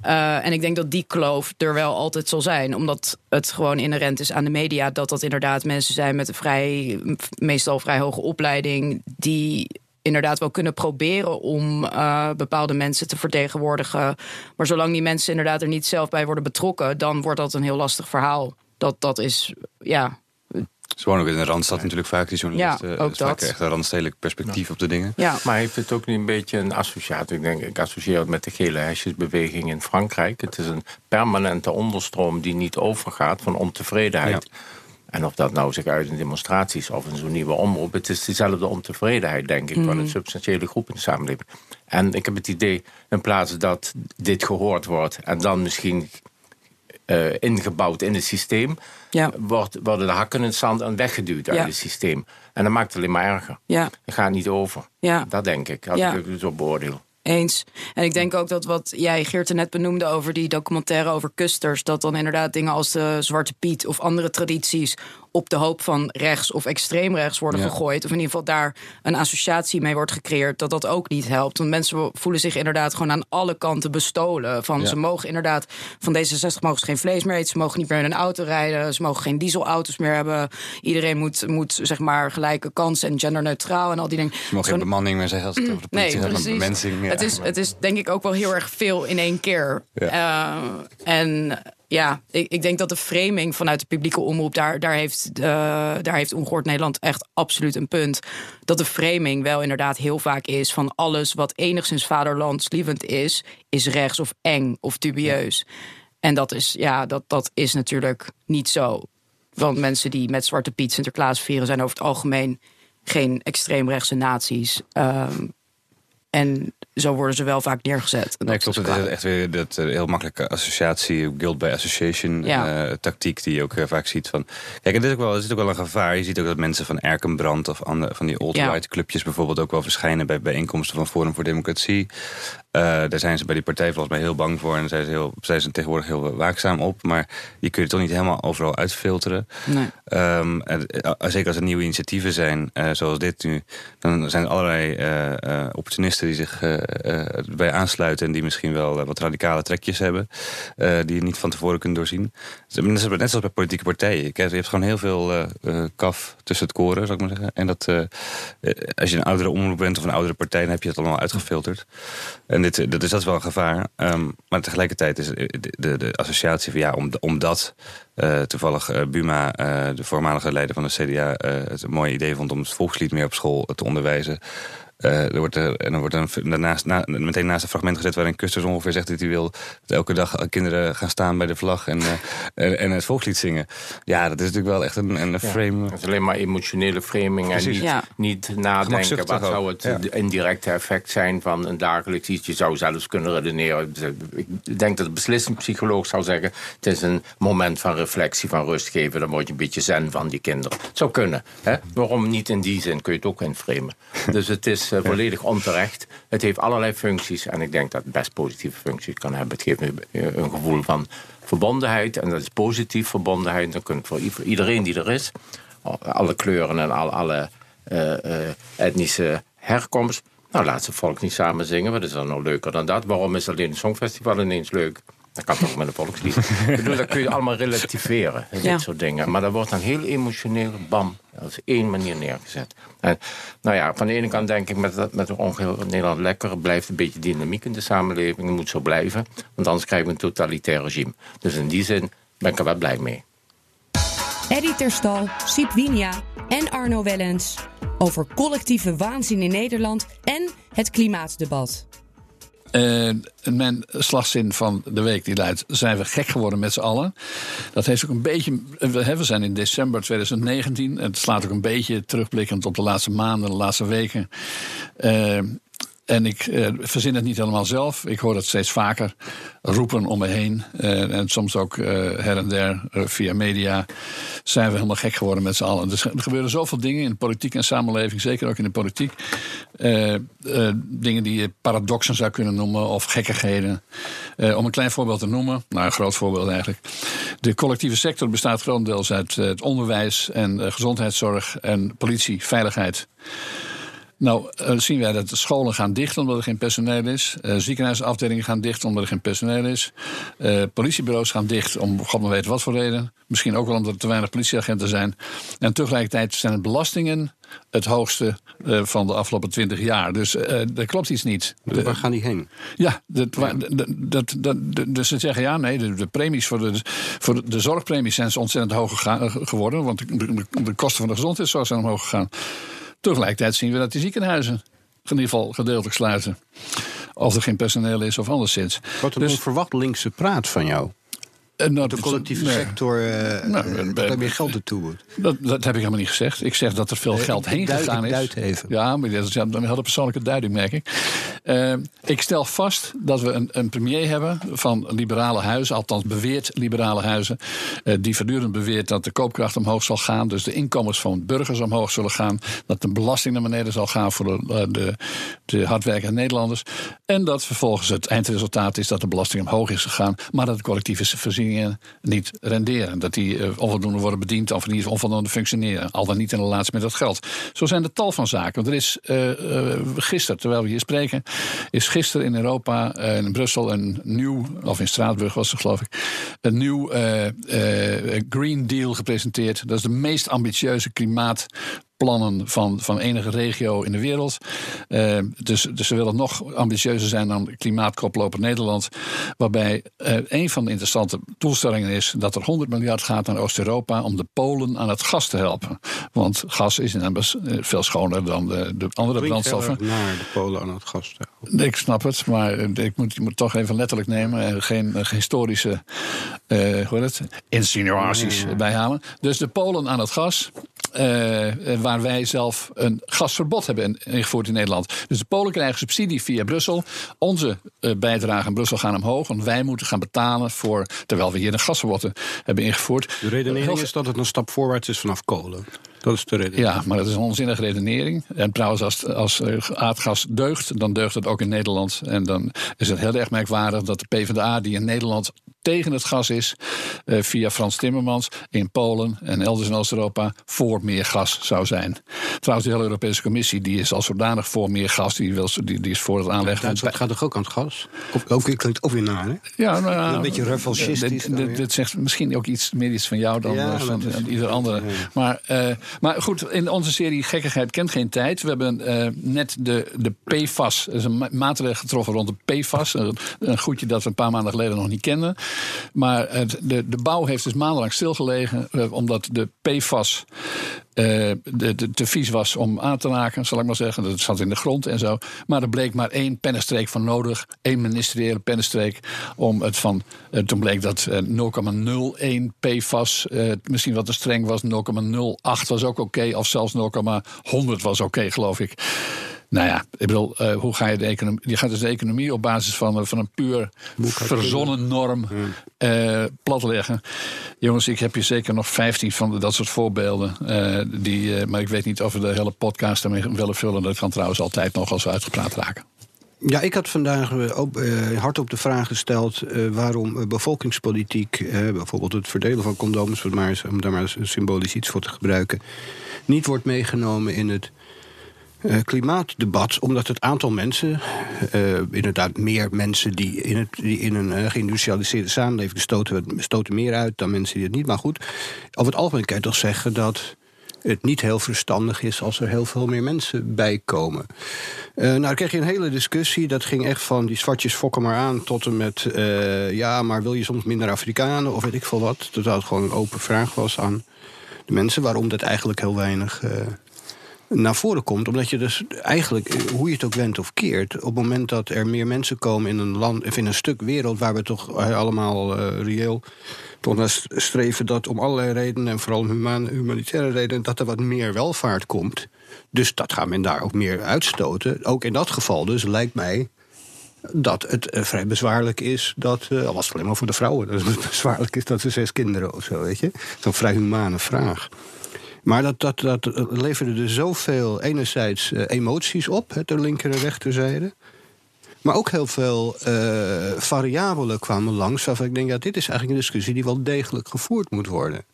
Uh, en ik denk dat die kloof er wel altijd zal zijn. Omdat het gewoon inherent is aan de media. Dat dat inderdaad mensen zijn met een vrij, meestal vrij hoge opleiding. Die inderdaad wel kunnen proberen om uh, bepaalde mensen te vertegenwoordigen. Maar zolang die mensen inderdaad er niet zelf bij worden betrokken, dan wordt dat een heel lastig verhaal. Dat, dat is, ja, ze wonen ook in de Randstad natuurlijk vaak, die journalisten. Ja, ook dat. echt een randstedelijk perspectief op de dingen. Ja. Maar heeft het ook niet een beetje een associatie? Ik denk, ik associeer het met de gele hesjesbeweging in Frankrijk. Het is een permanente onderstroom die niet overgaat van ontevredenheid. En of dat nou zich uit in demonstraties of in zo'n nieuwe omroep... het is dezelfde ontevredenheid, denk ik, van een mhm. substantiële groep in de samenleving. En ik heb het idee, in plaats dat dit gehoord wordt... en dan misschien uh, ingebouwd in het systeem, ja. wordt, worden de hakken in het zand en weggeduwd uit het systeem. En dat maakt het alleen maar erger. Ja. Het gaat niet over. Ja. Dat denk ik, als ik het zo beoordeel. Eens. En ik denk ook dat wat jij, Geert, net benoemde over die documentaire over kusters, dat dan inderdaad dingen als de Zwarte Piet of andere tradities op de hoop van rechts of extreem rechts worden gegooid. Of in ieder geval daar een associatie mee wordt gecreëerd. Dat dat ook niet helpt. Want mensen voelen zich inderdaad gewoon aan alle kanten bestolen. Van ze mogen inderdaad van D66 mogen ze geen vlees meer eten. Ze mogen niet meer in een auto rijden. Ze mogen geen dieselauto's meer hebben. Iedereen moet, moet zeg maar gelijke kansen en genderneutraal en al die dingen. Ze mogen geen bemanning meer zeggen als het over de politie nee, gaat. Ja. Het, is, het is denk ik ook wel heel erg veel in één keer. Uh, en ja, ik, ik, denk dat de framing vanuit de publieke omroep, daar, daar, heeft, uh, daar heeft Ongehoord Nederland echt absoluut een punt. Dat de framing wel inderdaad heel vaak is van alles wat enigszins vaderlandslievend is, is rechts of eng of dubieus. En dat is, ja, dat, dat is natuurlijk niet zo. Want mensen die met Zwarte Piet Sinterklaas vieren zijn over het algemeen geen extreemrechtse naties. Um, en zo worden ze wel vaak neergezet. En Nee, dat klopt. is Het is echt weer dat eh, heel makkelijke associatie, guilt by association Ja. eh, tactiek die je ook eh, vaak ziet van. Kijk, en dit is ook wel, er zit ook wel een gevaar. Je ziet ook dat mensen van Erkenbrand of andere, van die alt-right clubjes bijvoorbeeld ook wel verschijnen bij bijeenkomsten van Forum voor Democratie. Eh, daar zijn ze bij die partij volgens mij heel bang voor en zijn ze, heel, zijn ze tegenwoordig heel waakzaam op. Maar die kun je toch niet helemaal overal uitfilteren. Nee. Ehm, en, eh, zeker als er nieuwe initiatieven zijn, eh, zoals dit nu, dan zijn er allerlei eh, opportunisten die zich bij aansluiten en die misschien wel wat radicale trekjes hebben, die je niet van tevoren kunt doorzien. Dus, Net zoals net zoals bij politieke partijen. Je hebt je hebt gewoon heel veel kaf tussen het koren, zou ik maar zeggen. En dat, als je een oudere omroep bent of een oudere partij, dan heb je het allemaal uitgefilterd. En dat is dat wel een gevaar. Ehm, maar tegelijkertijd is de, de, associatie van ja, om, omdat eh, toevallig eh, Buma, eh, de voormalige leider van de CDA, het een mooi idee vond om het volkslied meer op school te onderwijzen. Eh, er wordt er, en dan wordt er een, daarnaast, na, meteen naast een fragment gezet waarin Kusters ongeveer zegt dat hij wil dat elke dag kinderen gaan staan bij de vlag en, eh, en, en het volkslied zingen. Ja, dat is natuurlijk wel echt een, een Ja, frame. Het is alleen maar emotionele framing en Precies. niet, Ja. niet nadenken wat ook. zou het Ja. indirecte effect zijn van een dagelijks iets. Je zou zelfs kunnen redeneren. Ik denk dat de beslissingspsycholoog zou zeggen: het is een moment van reflectie, van rust geven. Dan word je een beetje zen van die kinderen. Het zou kunnen. Hè? Waarom niet in die zin kun je het ook inframen? Dus het is eh, volledig onterecht. Het heeft allerlei functies en ik denk dat het best positieve functies kan hebben. Het geeft een, een gevoel van verbondenheid en dat is positief verbondenheid. Dan kunt voor iedereen die er is, alle kleuren en alle, alle eh, eh, etnische herkomst. Nou, laat ze volk niet samen zingen. Wat is er nou leuker dan dat? Waarom is alleen het Songfestival ineens leuk? Dat kan toch met een volkslied? Ik bedoel, dat kun je allemaal relativeren. Dit Ja. soort dingen. Maar dat wordt dan heel emotioneel, bam, als één manier neergezet. En, nou ja, van de ene kant denk ik met, dat- met een ongeheel Nederland lekker... blijft een beetje dynamiek in de samenleving. Dat moet zo blijven. Want anders krijgen we een totalitair regime. Dus in die zin ben ik er wel blij mee. Eddie Terstal, Siep Winia en Arno Wellens over collectieve waanzin in Nederland en het klimaatdebat. Eh, mijn slagzin van de week die luidt: zijn we gek geworden met z'n allen? Dat heeft ook een beetje. We we zijn in december 2019. Het slaat ook een beetje terugblikkend op de laatste maanden, de laatste weken. Eh, en ik eh, verzin het niet helemaal zelf. Ik hoor het steeds vaker roepen om me heen. Eh, en soms ook eh, her en der via media. Zijn we helemaal gek geworden met z'n allen. Dus er gebeuren zoveel dingen in politiek en samenleving. Zeker ook in de politiek. Dingen die je paradoxen zou kunnen noemen. Of gekkigheden. Om een klein voorbeeld te noemen. Nou, een groot voorbeeld eigenlijk. De collectieve sector bestaat grotendeels uit het onderwijs en gezondheidszorg en politie, veiligheid. Nou, eh, zien wij dat de scholen gaan dicht omdat er geen personeel is. Eh, ziekenhuisafdelingen gaan dicht omdat er geen personeel is. Eh, politiebureaus gaan dicht om god maar weet wat voor reden. Misschien ook wel omdat er te weinig politieagenten zijn. En tegelijkertijd zijn de belastingen het hoogste van de afgelopen twintig jaar. Dus er klopt iets niet. De- Waar gaan die heen? ja, dat, dat, dat, dus ze zeggen ja, nee, de, de premies voor de, voor de, de zorgpremies zijn ontzettend hoog geworden. Want de, de, de kosten van de gezondheidszorg zijn omhoog gegaan. Tegelijkertijd zien we dat die ziekenhuizen in ieder geval gedeeltelijk sluiten. Of er geen personeel is of anderszins. Wat een Dus- onverwacht linkse praat van jou. En De collectieve sector, eh Nou, eh, dat er meer geld naartoe moet. Dat, dat heb ik helemaal niet gezegd. Ik zeg dat er veel Nee, geld heen duid- gegaan is. duid even. Ja, maar dat is ja, een hele persoonlijke duiding, merk ik. Eh, ik stel vast dat we een, een premier hebben van liberale huizen, althans beweert liberale huizen, die voortdurend beweert dat de koopkracht omhoog zal gaan, dus de inkomens van burgers omhoog zullen gaan, dat de belasting naar beneden zal gaan voor de, de, de hardwerkende Nederlanders. En dat vervolgens het eindresultaat is dat de belasting omhoog is gegaan, maar dat de collectieve niet renderen. Dat die eh, onvoldoende worden bediend of niet onvoldoende functioneren. Al dan niet in relatie met dat geld. Zo zijn er tal van zaken. Want er is eh, gisteren, terwijl we hier spreken, is gisteren in Europa, in Brussel, een nieuw, of in Straatsburg was het geloof ik, een nieuw Green Deal gepresenteerd. Dat is de meest ambitieuze klimaat plannen van, van enige regio in de wereld. Eh, dus, dus ze willen nog ambitieuzer zijn dan klimaatkoploper Nederland. Waarbij eh, een van de interessante doelstellingen is dat er 100 miljard gaat naar Oost-Europa om de Polen aan het gas te helpen. Want gas is immers eh, veel schoner dan de, de andere brandstoffen. Naar de Polen aan het gas. Ik snap het, maar ik moet, je moet toch even letterlijk nemen en geen eh, historische eh, hoe het? insinuaties bijhalen. Dus de Polen aan het gas. Eh, eh, waar wij zelf een gasverbod hebben ingevoerd in Nederland. Dus de Polen krijgen subsidie via Brussel. Onze uh, bijdragen aan Brussel gaan omhoog. Want wij moeten gaan betalen voor. terwijl we hier een gasverbod hebben ingevoerd. De redenering is dat het een stap voorwaarts is vanaf kolen. Dat is de reden. Ja, maar dat is een onzinnige redenering. En trouwens, als, als aardgas deugt, dan deugt het ook in Nederland. En dan is het heel erg merkwaardig dat de PvdA, die in Nederland tegen het gas is, uh, via Frans Timmermans in Polen en elders in Oost-Europa voor meer gas zou zijn. Trouwens, de hele Europese Commissie die is al zodanig voor meer gas, die, wil, die, die is voor het aanleggen. Dat, gaat toch ook aan het gas? Of, of klinkt ook weer naar, hè? Ja, nou ja, een beetje revanchistisch. Dit, zegt misschien ook iets meer iets van jou dan ja, van is, ieder andere. Maar, uh, maar goed, in onze serie Gekkigheid kent geen tijd. We hebben uh, net de, de PFAS, er is een maatregel getroffen rond de PFAS. Een goedje dat we een paar maanden geleden nog niet kenden. Maar de, de bouw heeft dus maandenlang stilgelegen, uh, omdat de PFAS uh, de, de, te vies was om aan te raken, zal ik maar zeggen. Dat zat in de grond en zo. Maar er bleek maar één pennenstreek van nodig, één ministeriële pennenstreek, om het van. Uh, toen bleek dat 0,01 PFAS misschien wat te streng was, 0,08 was ook oké, of zelfs 0,100 was oké, geloof ik. Nou ja, ik bedoel, uh, hoe ga je de economie... Je gaat dus de economie op basis van, van een puur verzonnen norm uh, platleggen. Jongens, ik heb hier zeker nog 15 van dat soort voorbeelden. Die, maar ik weet niet of we de hele podcast ermee willen vullen. Dat kan trouwens altijd nog als we uitgepraat raken. Ja, ik had vandaag ook hardop de vraag gesteld waarom bevolkingspolitiek, bijvoorbeeld het verdelen van condooms, om daar maar symbolisch iets voor te gebruiken, niet wordt meegenomen in het uh, klimaatdebat, omdat het aantal mensen, uh, inderdaad meer mensen die in, het, die in een uh, geïndustrialiseerde samenleving stoten, stoten meer uit dan mensen die het niet. Maar goed, over het algemeen kan je toch zeggen dat het niet heel verstandig is als er heel veel meer mensen bij komen. nou, dan kreeg je een hele discussie. Dat ging echt van die zwartjes fokken maar aan tot en met... ja, maar wil je soms minder Afrikanen of weet ik veel wat. Dat het gewoon een open vraag was aan de mensen... waarom dat eigenlijk heel weinig naar voren komt. Omdat je dus eigenlijk, hoe je het ook wendt of keert... op het moment dat er meer mensen komen in een land... of in een stuk wereld waar we toch allemaal uh, reëel toch naar streven... dat om allerlei redenen, en vooral human, humanitaire redenen... dat er wat meer welvaart komt. Dus dat gaat men daar ook meer uitstoten. Ook in dat geval dus lijkt mij dat het vrij bezwaarlijk is dat, al was het alleen maar voor de vrouwen, dat het bezwaarlijk is dat ze zes kinderen of zo, weet je. Zo'n vrij humane vraag. Maar dat, dat, dat leverde dus zoveel, enerzijds uh, emoties op, de linker en rechterzijde. Maar ook heel veel uh, variabelen kwamen langs. Waarvan ik denk, ja, dit is eigenlijk een discussie die wel degelijk gevoerd moet worden.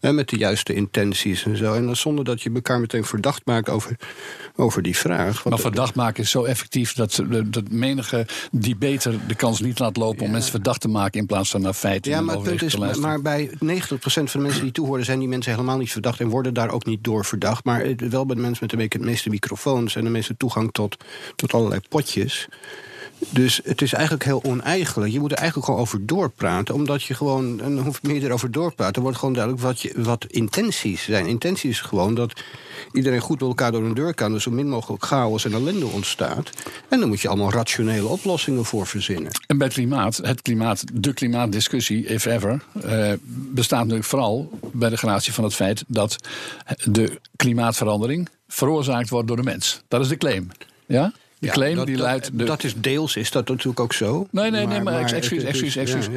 En met de juiste intenties en zo. En dan zonder dat je elkaar meteen verdacht maakt over, over die vraag. Maar verdacht maken is zo effectief dat, dat menige die beter de kans niet laat lopen om mensen verdacht te maken in plaats van naar feiten. Ja, maar het punt is, maar bij 90% van de mensen die toehoren, zijn die mensen helemaal niet verdacht en worden daar ook niet door verdacht. Maar wel bij de mensen met de meeste microfoons en de meeste toegang tot, tot allerlei potjes. Dus het is eigenlijk heel oneigenlijk. Je moet er eigenlijk gewoon over doorpraten. Omdat je gewoon, en hoef je meer erover doorpraten. Dan wordt gewoon duidelijk wat, je, wat intenties zijn. Intenties is gewoon dat iedereen goed met elkaar door een deur kan. Dus zo min mogelijk chaos en ellende ontstaat. En dan moet je allemaal rationele oplossingen voor verzinnen. En bij klimaat, het klimaat, de klimaatdiscussie, if ever, eh, bestaat natuurlijk vooral bij de gradatie van het feit dat de klimaatverandering veroorzaakt wordt door de mens. Dat is de claim. Ja? De claim dat, die luidt... De... Dat is deels, is dat natuurlijk ook zo? Nee, nee, nee, maar, excuus, excuus, excuus.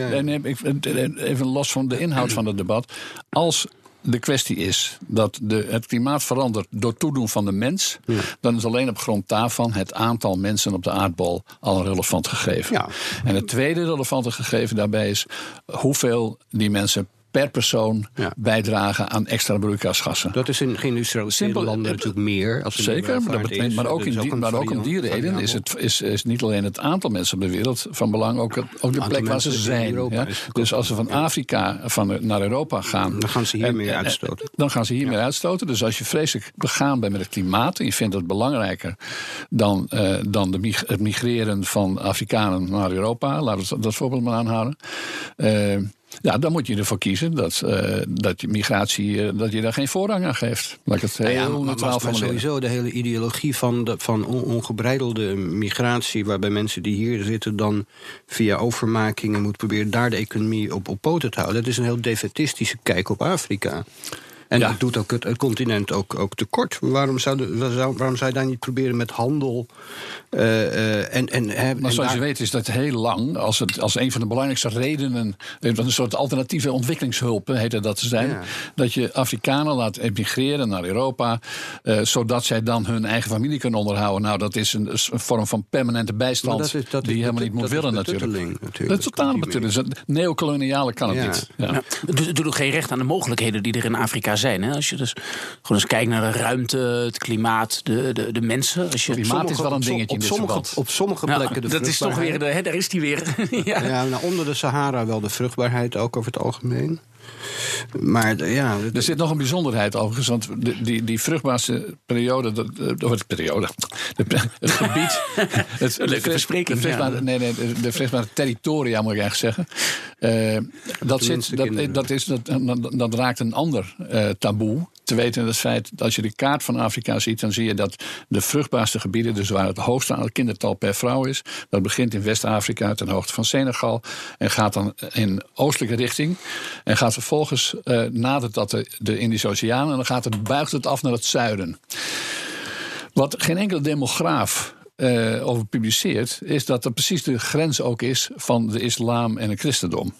Even los van de inhoud van het debat. Als de kwestie is dat de, het klimaat verandert door toedoen van de mens, ja. dan is alleen op grond daarvan het aantal mensen op de aardbol al een relevant gegeven. Ja. En het tweede relevante gegeven daarbij is hoeveel die mensen per persoon ja. bijdragen aan extra broeikasgassen. Dat is in geïndustrialiseerde landen natuurlijk meer. Als zeker, maar, dat betekent, maar ook, in die, maar ook om die reden is, het, is, is niet alleen het aantal mensen op de wereld van belang, ook, het, ook de plek waar ze zijn. Ja? Dus als ze van Afrika van, naar Europa gaan... Dan gaan ze hier en, meer uitstoten. Dan gaan ze hier meer uitstoten. Dus als je vreselijk begaan bent met het klimaat... en je vindt het belangrijker dan, uh, dan de, het migreren van Afrikanen naar Europa... laten we dat voorbeeld maar aanhouden... Uh, ja, dan moet je ervoor kiezen dat, uh, dat je migratie uh, dat je daar geen voorrang aan geeft. Laat ik het heel nou ja, sowieso de hele ideologie van, de, van on, ongebreidelde migratie, waarbij mensen die hier zitten dan via overmakingen moeten proberen daar de economie op, op poten te houden. Dat is een heel defetistische kijk op Afrika. En Ja. dat doet ook het, het continent ook, ook tekort. Waarom zou, de, waarom zou je daar niet proberen met handel? eh, eh, en, en, hè, Maar en zoals je weet is dat heel lang, als, het, als een van de belangrijkste redenen, een soort alternatieve ontwikkelingshulp heette dat te zijn, Ja. dat je Afrikanen laat emigreren naar Europa, eh, zodat zij dan hun eigen familie kunnen onderhouden. Nou, dat is een, een vorm van permanente bijstand Maar dat is- dat is die je helemaal niet moet willen natuurlijk. natuurlijk. Dat is totale betutteling. Dat- Neocoloniale kan het Ja. niet. Ja. Doet- het doet ook geen recht aan de mogelijkheden die er in Afrika zijn. Hè? Als je dus gewoon eens kijkt naar de ruimte, het klimaat, de, de, de mensen. Als je Klimaat is wel een op, dingetje in op dit sommige, op sommige Ja, plekken de dat is toch weer, vruchtbaarheid. de, hè, daar is die weer. ja. Ja, nou, onder de Sahara wel de vruchtbaarheid ook over het algemeen. Maar de- ja, Er zit nog een bijzonderheid overigens, want de, die, die vruchtbaarste periode, dat- eh, of het periode, de, het gebied, het, Leuke verspreking, de vruchtbare, ja. nee, nee, de, vruchtbare territoria moet ik eigenlijk zeggen. Eh, dat, zit, dat, dat, is, dat, dat, raakt een ander eh, taboe. Te weten het feit dat als je de kaart van Afrika ziet, dan zie je dat de vruchtbaarste gebieden, dus waar het hoogste aantal kindertal per vrouw is, dat begint in West-Afrika ten hoogte van Senegal en gaat dan in oostelijke richting en gaat vervolgens eh nadert dat de, de Indische Oceaan en dan gaat het, buigt het af naar het zuiden. Wat geen enkele demograaf eh, over publiceert, is dat dat precies de grens ook is van de islam en het christendom.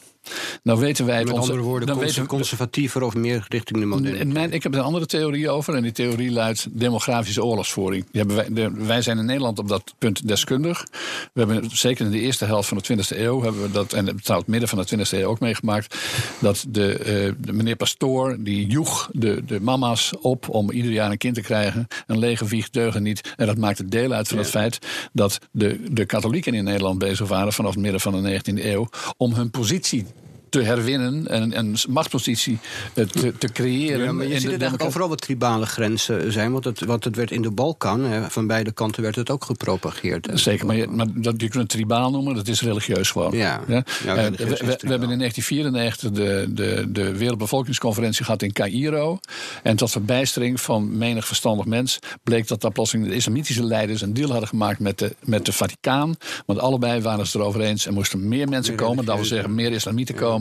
Nou weten wij met onze- andere woorden, dan conser- weten we- conservatiever of meer richting de moderne. ik heb een andere theorie over. En die theorie luidt demografische oorlogsvoering. Wij, de- wij zijn in Nederland op dat punt deskundig. We hebben zeker in de eerste helft van de 20e eeuw... Hebben we dat, en trouwens het midden van de 20e eeuw ook meegemaakt... dat de, eh, de meneer Pastoor, die joeg de, de mama's op... om ieder jaar een kind te krijgen. Een lege wieg deugen niet. En dat maakte deel uit van het feit... dat de, de katholieken in Nederland bezig waren... vanaf het midden van de 19e eeuw... om hun positie te herwinnen en een machtspositie eh, te, te creëren. Ja, maar je ziet de het eigenlijk democratie. overal wat tribale grenzen zijn. Want het, want het werd in de Balkan, hè, van beide kanten werd het ook gepropageerd. hè. Zeker, maar, je, maar dat, je kunt het tribaal noemen, dat is religieus gewoon. Ja. Ja? Ja, Eh, we, hebben in 1994 de, de, de Wereldbevolkingsconferentie gehad in Cairo. En tot verbijstering van menig verstandig mens bleek dat daar plotseling de islamitische leiders een deal hadden gemaakt met de, met de Vaticaan. Want allebei waren ze erover eens. Er moesten meer mensen Meer komen, dat wil zeggen meer islamieten komen,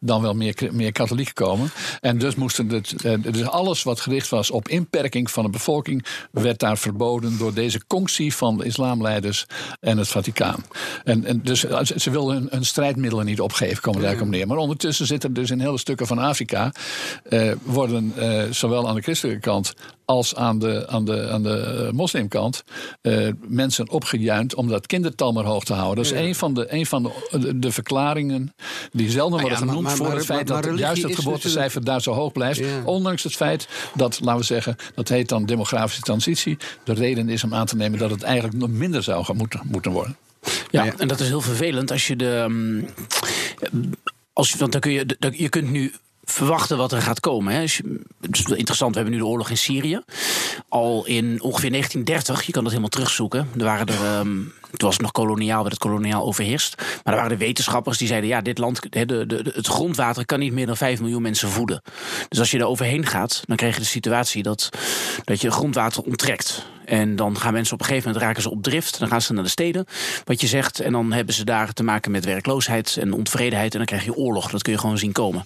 dan wel meer, meer katholieken komen. En dus moesten het, eh, dus alles wat gericht was op inperking van de bevolking, werd daar verboden door deze conctie van de islamleiders en het Vaticaan. En, en dus eh, ze wilden hun, hun strijdmiddelen niet opgeven, komen daar op neer. Maar ondertussen zitten dus in hele stukken van Afrika, eh, worden eh, zowel aan de christelijke kant als aan de, aan de, aan de eh, moslimkant eh, mensen opgejuind om dat kindertal maar hoog te houden. Dat is een van de, een van de, de, verklaringen die zelden worden ja, maar- genoemd maar- voor maar- het feit maar dat juist het geboortecijfer daar zo hoog blijft. Ja. Ondanks het feit dat, laten we zeggen, dat heet dan demografische transitie. De reden is om aan te nemen dat het eigenlijk nog minder zou gaan moeten, moeten worden. Ja, en dat is heel vervelend als je de. mm, Als, je- want dan kun je, je kunt nu verwachten wat er gaat komen. Hè. Wel interessant, we hebben nu de oorlog in Syrië. Al in ongeveer 1930, je kan dat helemaal terugzoeken. Er waren er, toen was nog koloniaal, werd het koloniaal overheerst. Maar er waren de wetenschappers die zeiden: ja, dit land, de, de, het grondwater kan niet meer dan 5 miljoen mensen voeden. Dus als je er overheen gaat, dan krijg je de situatie dat, dat je grondwater onttrekt. En dan gaan mensen op een gegeven moment raken ze op drift. Dan gaan ze naar de steden, wat je zegt. En dan hebben ze daar te maken met werkloosheid en ontevredenheid. En dan krijg je oorlog. Dat kun je gewoon zien komen.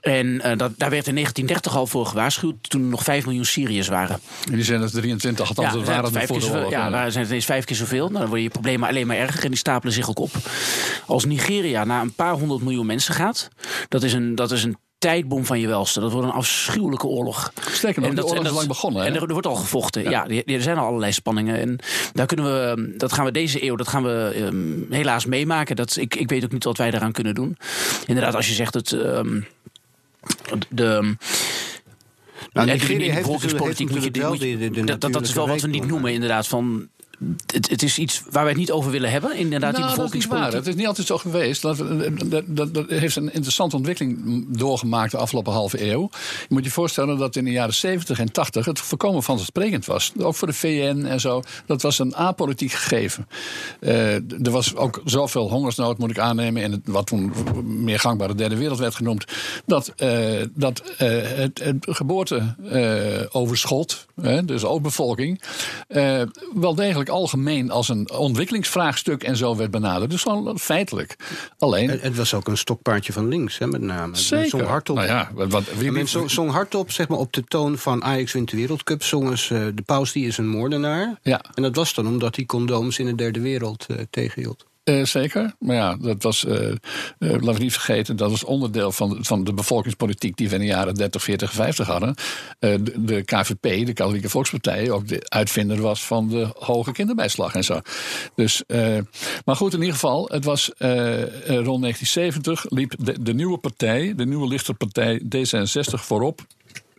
En eh, dat, daar werd in 1930 al voor gewaarschuwd. Toen er nog 5 miljoen Syriërs waren. En die zijn er 23, althans ja, waren er vijf voor keer de oorlog. ja, daar zijn het eens vijf keer zoveel. Nou, dan worden je problemen alleen maar erger en die stapelen zich ook op. Als Nigeria naar een paar honderd miljoen mensen gaat, dat is een, dat is een tijdbom van je welste. Dat wordt een afschuwelijke oorlog. Sterker nog, En dat- oorlog en is lang begonnen. hè? En er, er wordt al gevochten. Ja, er zijn al allerlei spanningen. En daar kunnen we, dat gaan we deze eeuw, dat gaan we ehm, helaas meemaken. Dat, ik, ik weet ook niet wat wij daaraan kunnen doen. Inderdaad, als je zegt het. De, Nou, Nigeria in die heeft bevolkingspolitiek moet je, moet de- de- de dat, dat, is wel wat we niet noemen, inderdaad. Van, het, het is iets waar wij het niet over willen hebben. Inderdaad, die Nou, dat is bevolkingspolitiek. Het is niet altijd zo geweest. Dat, dat, dat, dat heeft een interessante ontwikkeling doorgemaakt de afgelopen halve eeuw. Je moet je voorstellen dat in de jaren 70 en 80 het voorkomen vanzelfsprekend was. Ook voor de VN en zo. Dat was een apolitiek gegeven. Eh, er was ook zoveel hongersnood, moet ik aannemen. in het, wat toen meer gangbare derde wereld werd genoemd. Dat, eh, dat eh, het, het geboorteoverschot, dus ook bevolking, eh, wel degelijk eigenlijk algemeen als een ontwikkelingsvraagstuk en zo werd benaderd. Dus gewoon feitelijk. Alleen. Het, het was ook een stokpaardje van links, hè, met name. Zeker. Zong hardop. Nou ja, wat, wie, zong, zong hardop, zeg maar, op de toon van Ajax wint de Wereldcup. Zongen ze, de paus die is een moordenaar. Ja. En dat was dan omdat hij condooms in de derde wereld eh, tegenhield. Eh, zeker. Maar ja, dat was, eh, eh, laten we niet vergeten, dat was onderdeel van, van de bevolkingspolitiek die we in de jaren 30, 40, 50 hadden. De, de KVP, de Katholieke Volkspartij, ook de uitvinder was van de hoge kinderbijslag en zo. Dus, maar goed, in ieder geval, het was rond 1970 liep de, de nieuwe partij, de nieuwe lichterpartij D66 voorop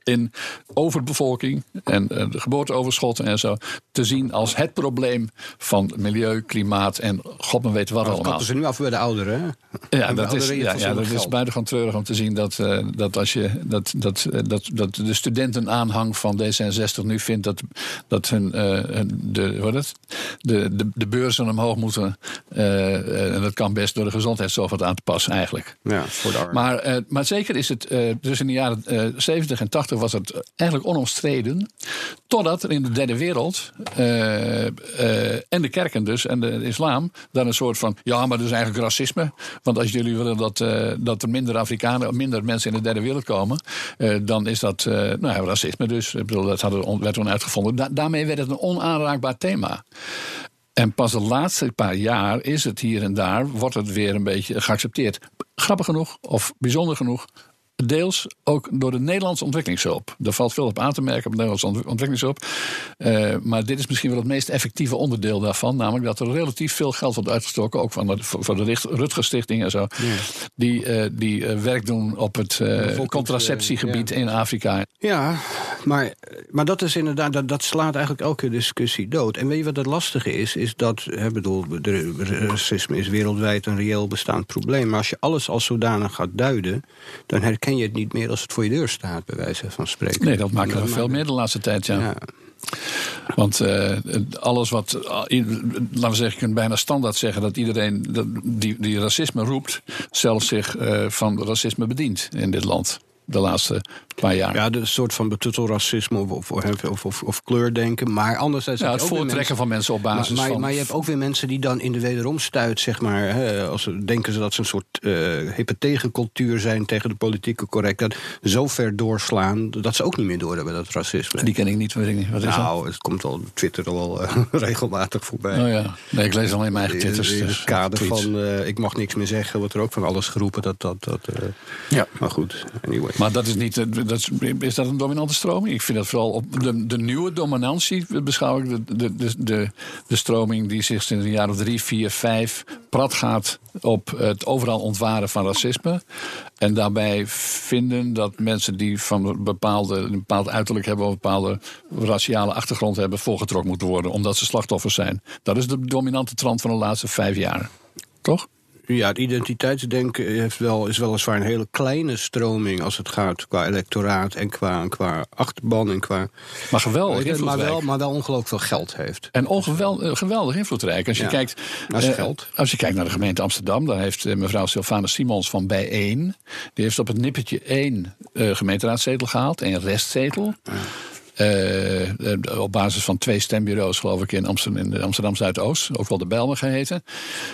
in overbevolking en eh, de geboorteoverschotten en zo te zien als het probleem van milieu, klimaat en god men weet wat dat allemaal. kappen ze nu af bij de ouderen? Ja, En dat is, ja, ja, dat is buitengewoon treurig om te zien dat, eh, dat, als je, dat, dat, eh, dat, dat de studentenaanhang van D66 nu vindt dat, dat hun, de, wat het? De, de, de beurzen omhoog moeten. en dat kan best door de gezondheidszorg wat aan te passen eigenlijk. Ja, voor de armen. Maar, maar zeker is het, dus in de jaren eh 70 en 80 was het eigenlijk onomstreden. Totdat er in de derde wereld, eh, eh, en de kerken dus, en de islam, daar een soort van, ja, maar dat is eigenlijk racisme. Want als jullie willen dat, eh, dat er minder Afrikanen, minder mensen in de derde wereld komen, dan is dat nou ja, racisme dus. Ik bedoel, dat hadden, werd toen uitgevonden. Da- daarmee werd het een onaanraakbaar thema. En pas de laatste paar jaar is het hier en daar, wordt het weer een beetje geaccepteerd. Grappig genoeg, of bijzonder genoeg, deels ook door de Nederlandse ontwikkelingshulp. Daar valt veel op aan te merken op de Nederlandse ont- ontwikkelingshulp. Eh, maar dit is misschien wel het meest effectieve onderdeel daarvan. Namelijk dat er relatief veel geld wordt uitgestoken. Ook van de, voor de Rutger Stichting en zo. Die, eh, die eh, werk doen op het eh, contraceptiegebied in Afrika. Ja, maar, maar dat is inderdaad, dat, dat slaat eigenlijk elke discussie dood. En weet je wat het lastige is? Is dat, hè, bedoel, racisme is wereldwijd een reëel bestaand probleem. Maar als je alles als zodanig gaat duiden, dan herken je het niet meer als het voor je deur staat, bij wijze van spreken. Nee, dat maken we veel meer de laatste tijd, ja. Ja. Want eh, alles wat, eh, laten we zeggen, je kunt bijna standaard zeggen dat iedereen die, die racisme roept, zelf zich eh, van racisme bedient in dit land. De laatste paar jaar. Ja, de soort van betuttelracisme of, of, of, of, of kleurdenken. Maar anderzijds... Ja, het voortrekken van mensen op basis maar, maar, van- Maar je hebt ook weer mensen die dan in de wederomstuit, zeg maar... Hè, als ze denken ze dat ze een soort eh hippe tegencultuur zijn... tegen de politieke correctheid, zo ver doorslaan... dat ze ook niet meer door hebben, dat racisme. Die ken ik niet, weet ik niet. Wat is dat? nou, het komt al op Twitter al wel eh, regelmatig voorbij. Oh ja, nee, ik lees alleen mijn eigen twitters. In, in dus, het kader tweets. van eh, ik mag niks meer zeggen, wordt er ook van alles geroepen. Dat, dat, dat, eh, Ja. Maar goed, anyway. Maar dat is niet. Dat is, dat een dominante stroming? Ik vind dat vooral op de, de nieuwe dominantie beschouw ik de, de, de, de, de stroming die zich sinds een jaar of drie, vier, vijf prat gaat op het overal ontwaren van racisme. En daarbij vinden dat mensen die van een, bepaalde, een bepaald uiterlijk hebben of een bepaalde raciale achtergrond hebben, voorgetrokken moeten worden, omdat ze slachtoffers zijn. Dat is de dominante trend van de laatste vijf jaar. Toch? Ja, het identiteitsdenken heeft wel, is weliswaar een hele kleine stroming als het gaat qua electoraat en qua, qua achterban en qua. Maar geweldig je, maar, wel, maar wel ongelooflijk veel geld heeft. En ongewel- geweldig invloedrijk. Als je, Ja, kijkt, is eh, geld. als je kijkt naar de gemeente Amsterdam, dan heeft eh, mevrouw Sylvana Simons van Bijeen. Die heeft op het nippertje één eh, gemeenteraadzetel gehaald, één restzetel. Eh, eh, op basis van twee stembureaus, geloof ik, in Amsterdam, in Amsterdam Zuidoost. Ook wel de Belmen geheten.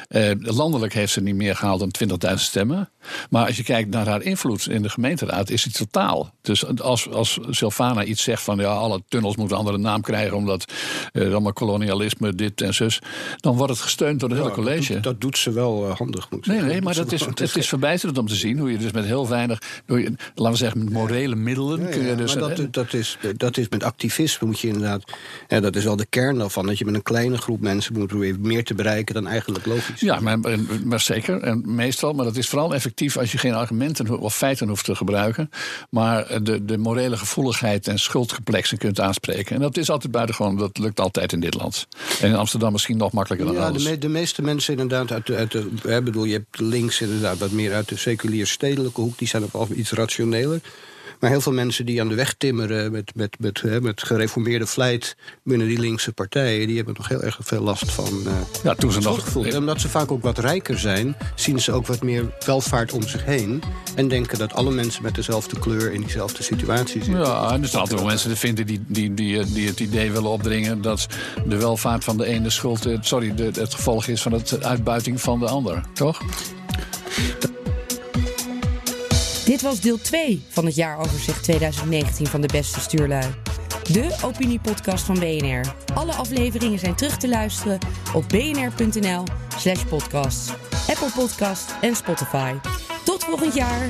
Eh, landelijk heeft ze niet meer gehaald dan 20.000 stemmen. Maar als je kijkt naar haar invloed in de gemeenteraad, is het totaal. Dus als, als Sylvana iets zegt van ja, alle tunnels moeten een andere naam krijgen. omdat eh, allemaal kolonialisme, dit en zus. dan wordt het gesteund door het hele Ja, dat college. doet- Dat doet ze wel handig, moet ik Nee, zeggen. nee, maar dat is, het is verbijsterend om te zien hoe je dus met heel weinig, door je, laten we zeggen, met morele middelen Ja, kun je dus. maar dat, dat, is, dat is met activisme moet je inderdaad. Ja, dat is wel de kern daarvan. Dat je met een kleine groep mensen moet proberen meer te bereiken dan eigenlijk logisch. Ja, maar, maar zeker. En meestal. Maar dat is vooral effectief als je geen argumenten of feiten hoeft te gebruiken. Maar de, de morele gevoeligheid en schuldcomplexen kunt aanspreken. En dat is altijd buitengewoon. Dat lukt altijd in dit land. En in Amsterdam misschien nog makkelijker dan Ja, de, anders. me- de meeste mensen inderdaad uit de, uit de hè, bedoel, je hebt links inderdaad wat meer uit de seculier stedelijke hoek, die zijn ook wel iets rationeler. Maar heel veel mensen die aan de weg timmeren met, met, met, hè, met gereformeerde vlijt binnen die linkse partijen, die hebben nog heel erg veel last van. Uh, ja, toen ze nog. En omdat ze vaak ook wat rijker zijn, zien ze ook wat meer welvaart om zich heen. En denken dat alle mensen met dezelfde kleur in diezelfde situatie zitten. Ja, en er zijn altijd wel mensen die vinden die, die, die, die het idee willen opdringen dat de welvaart van de ene schuld, sorry, de, het gevolg is van het uitbuiting van de ander, toch? Dit was deel 2 van het jaaroverzicht 2019 van de beste stuurlui. De opiniepodcast van BNR. Alle afleveringen zijn terug te luisteren op bnr.nl slash podcast, Apple Podcast en Spotify. Tot volgend jaar!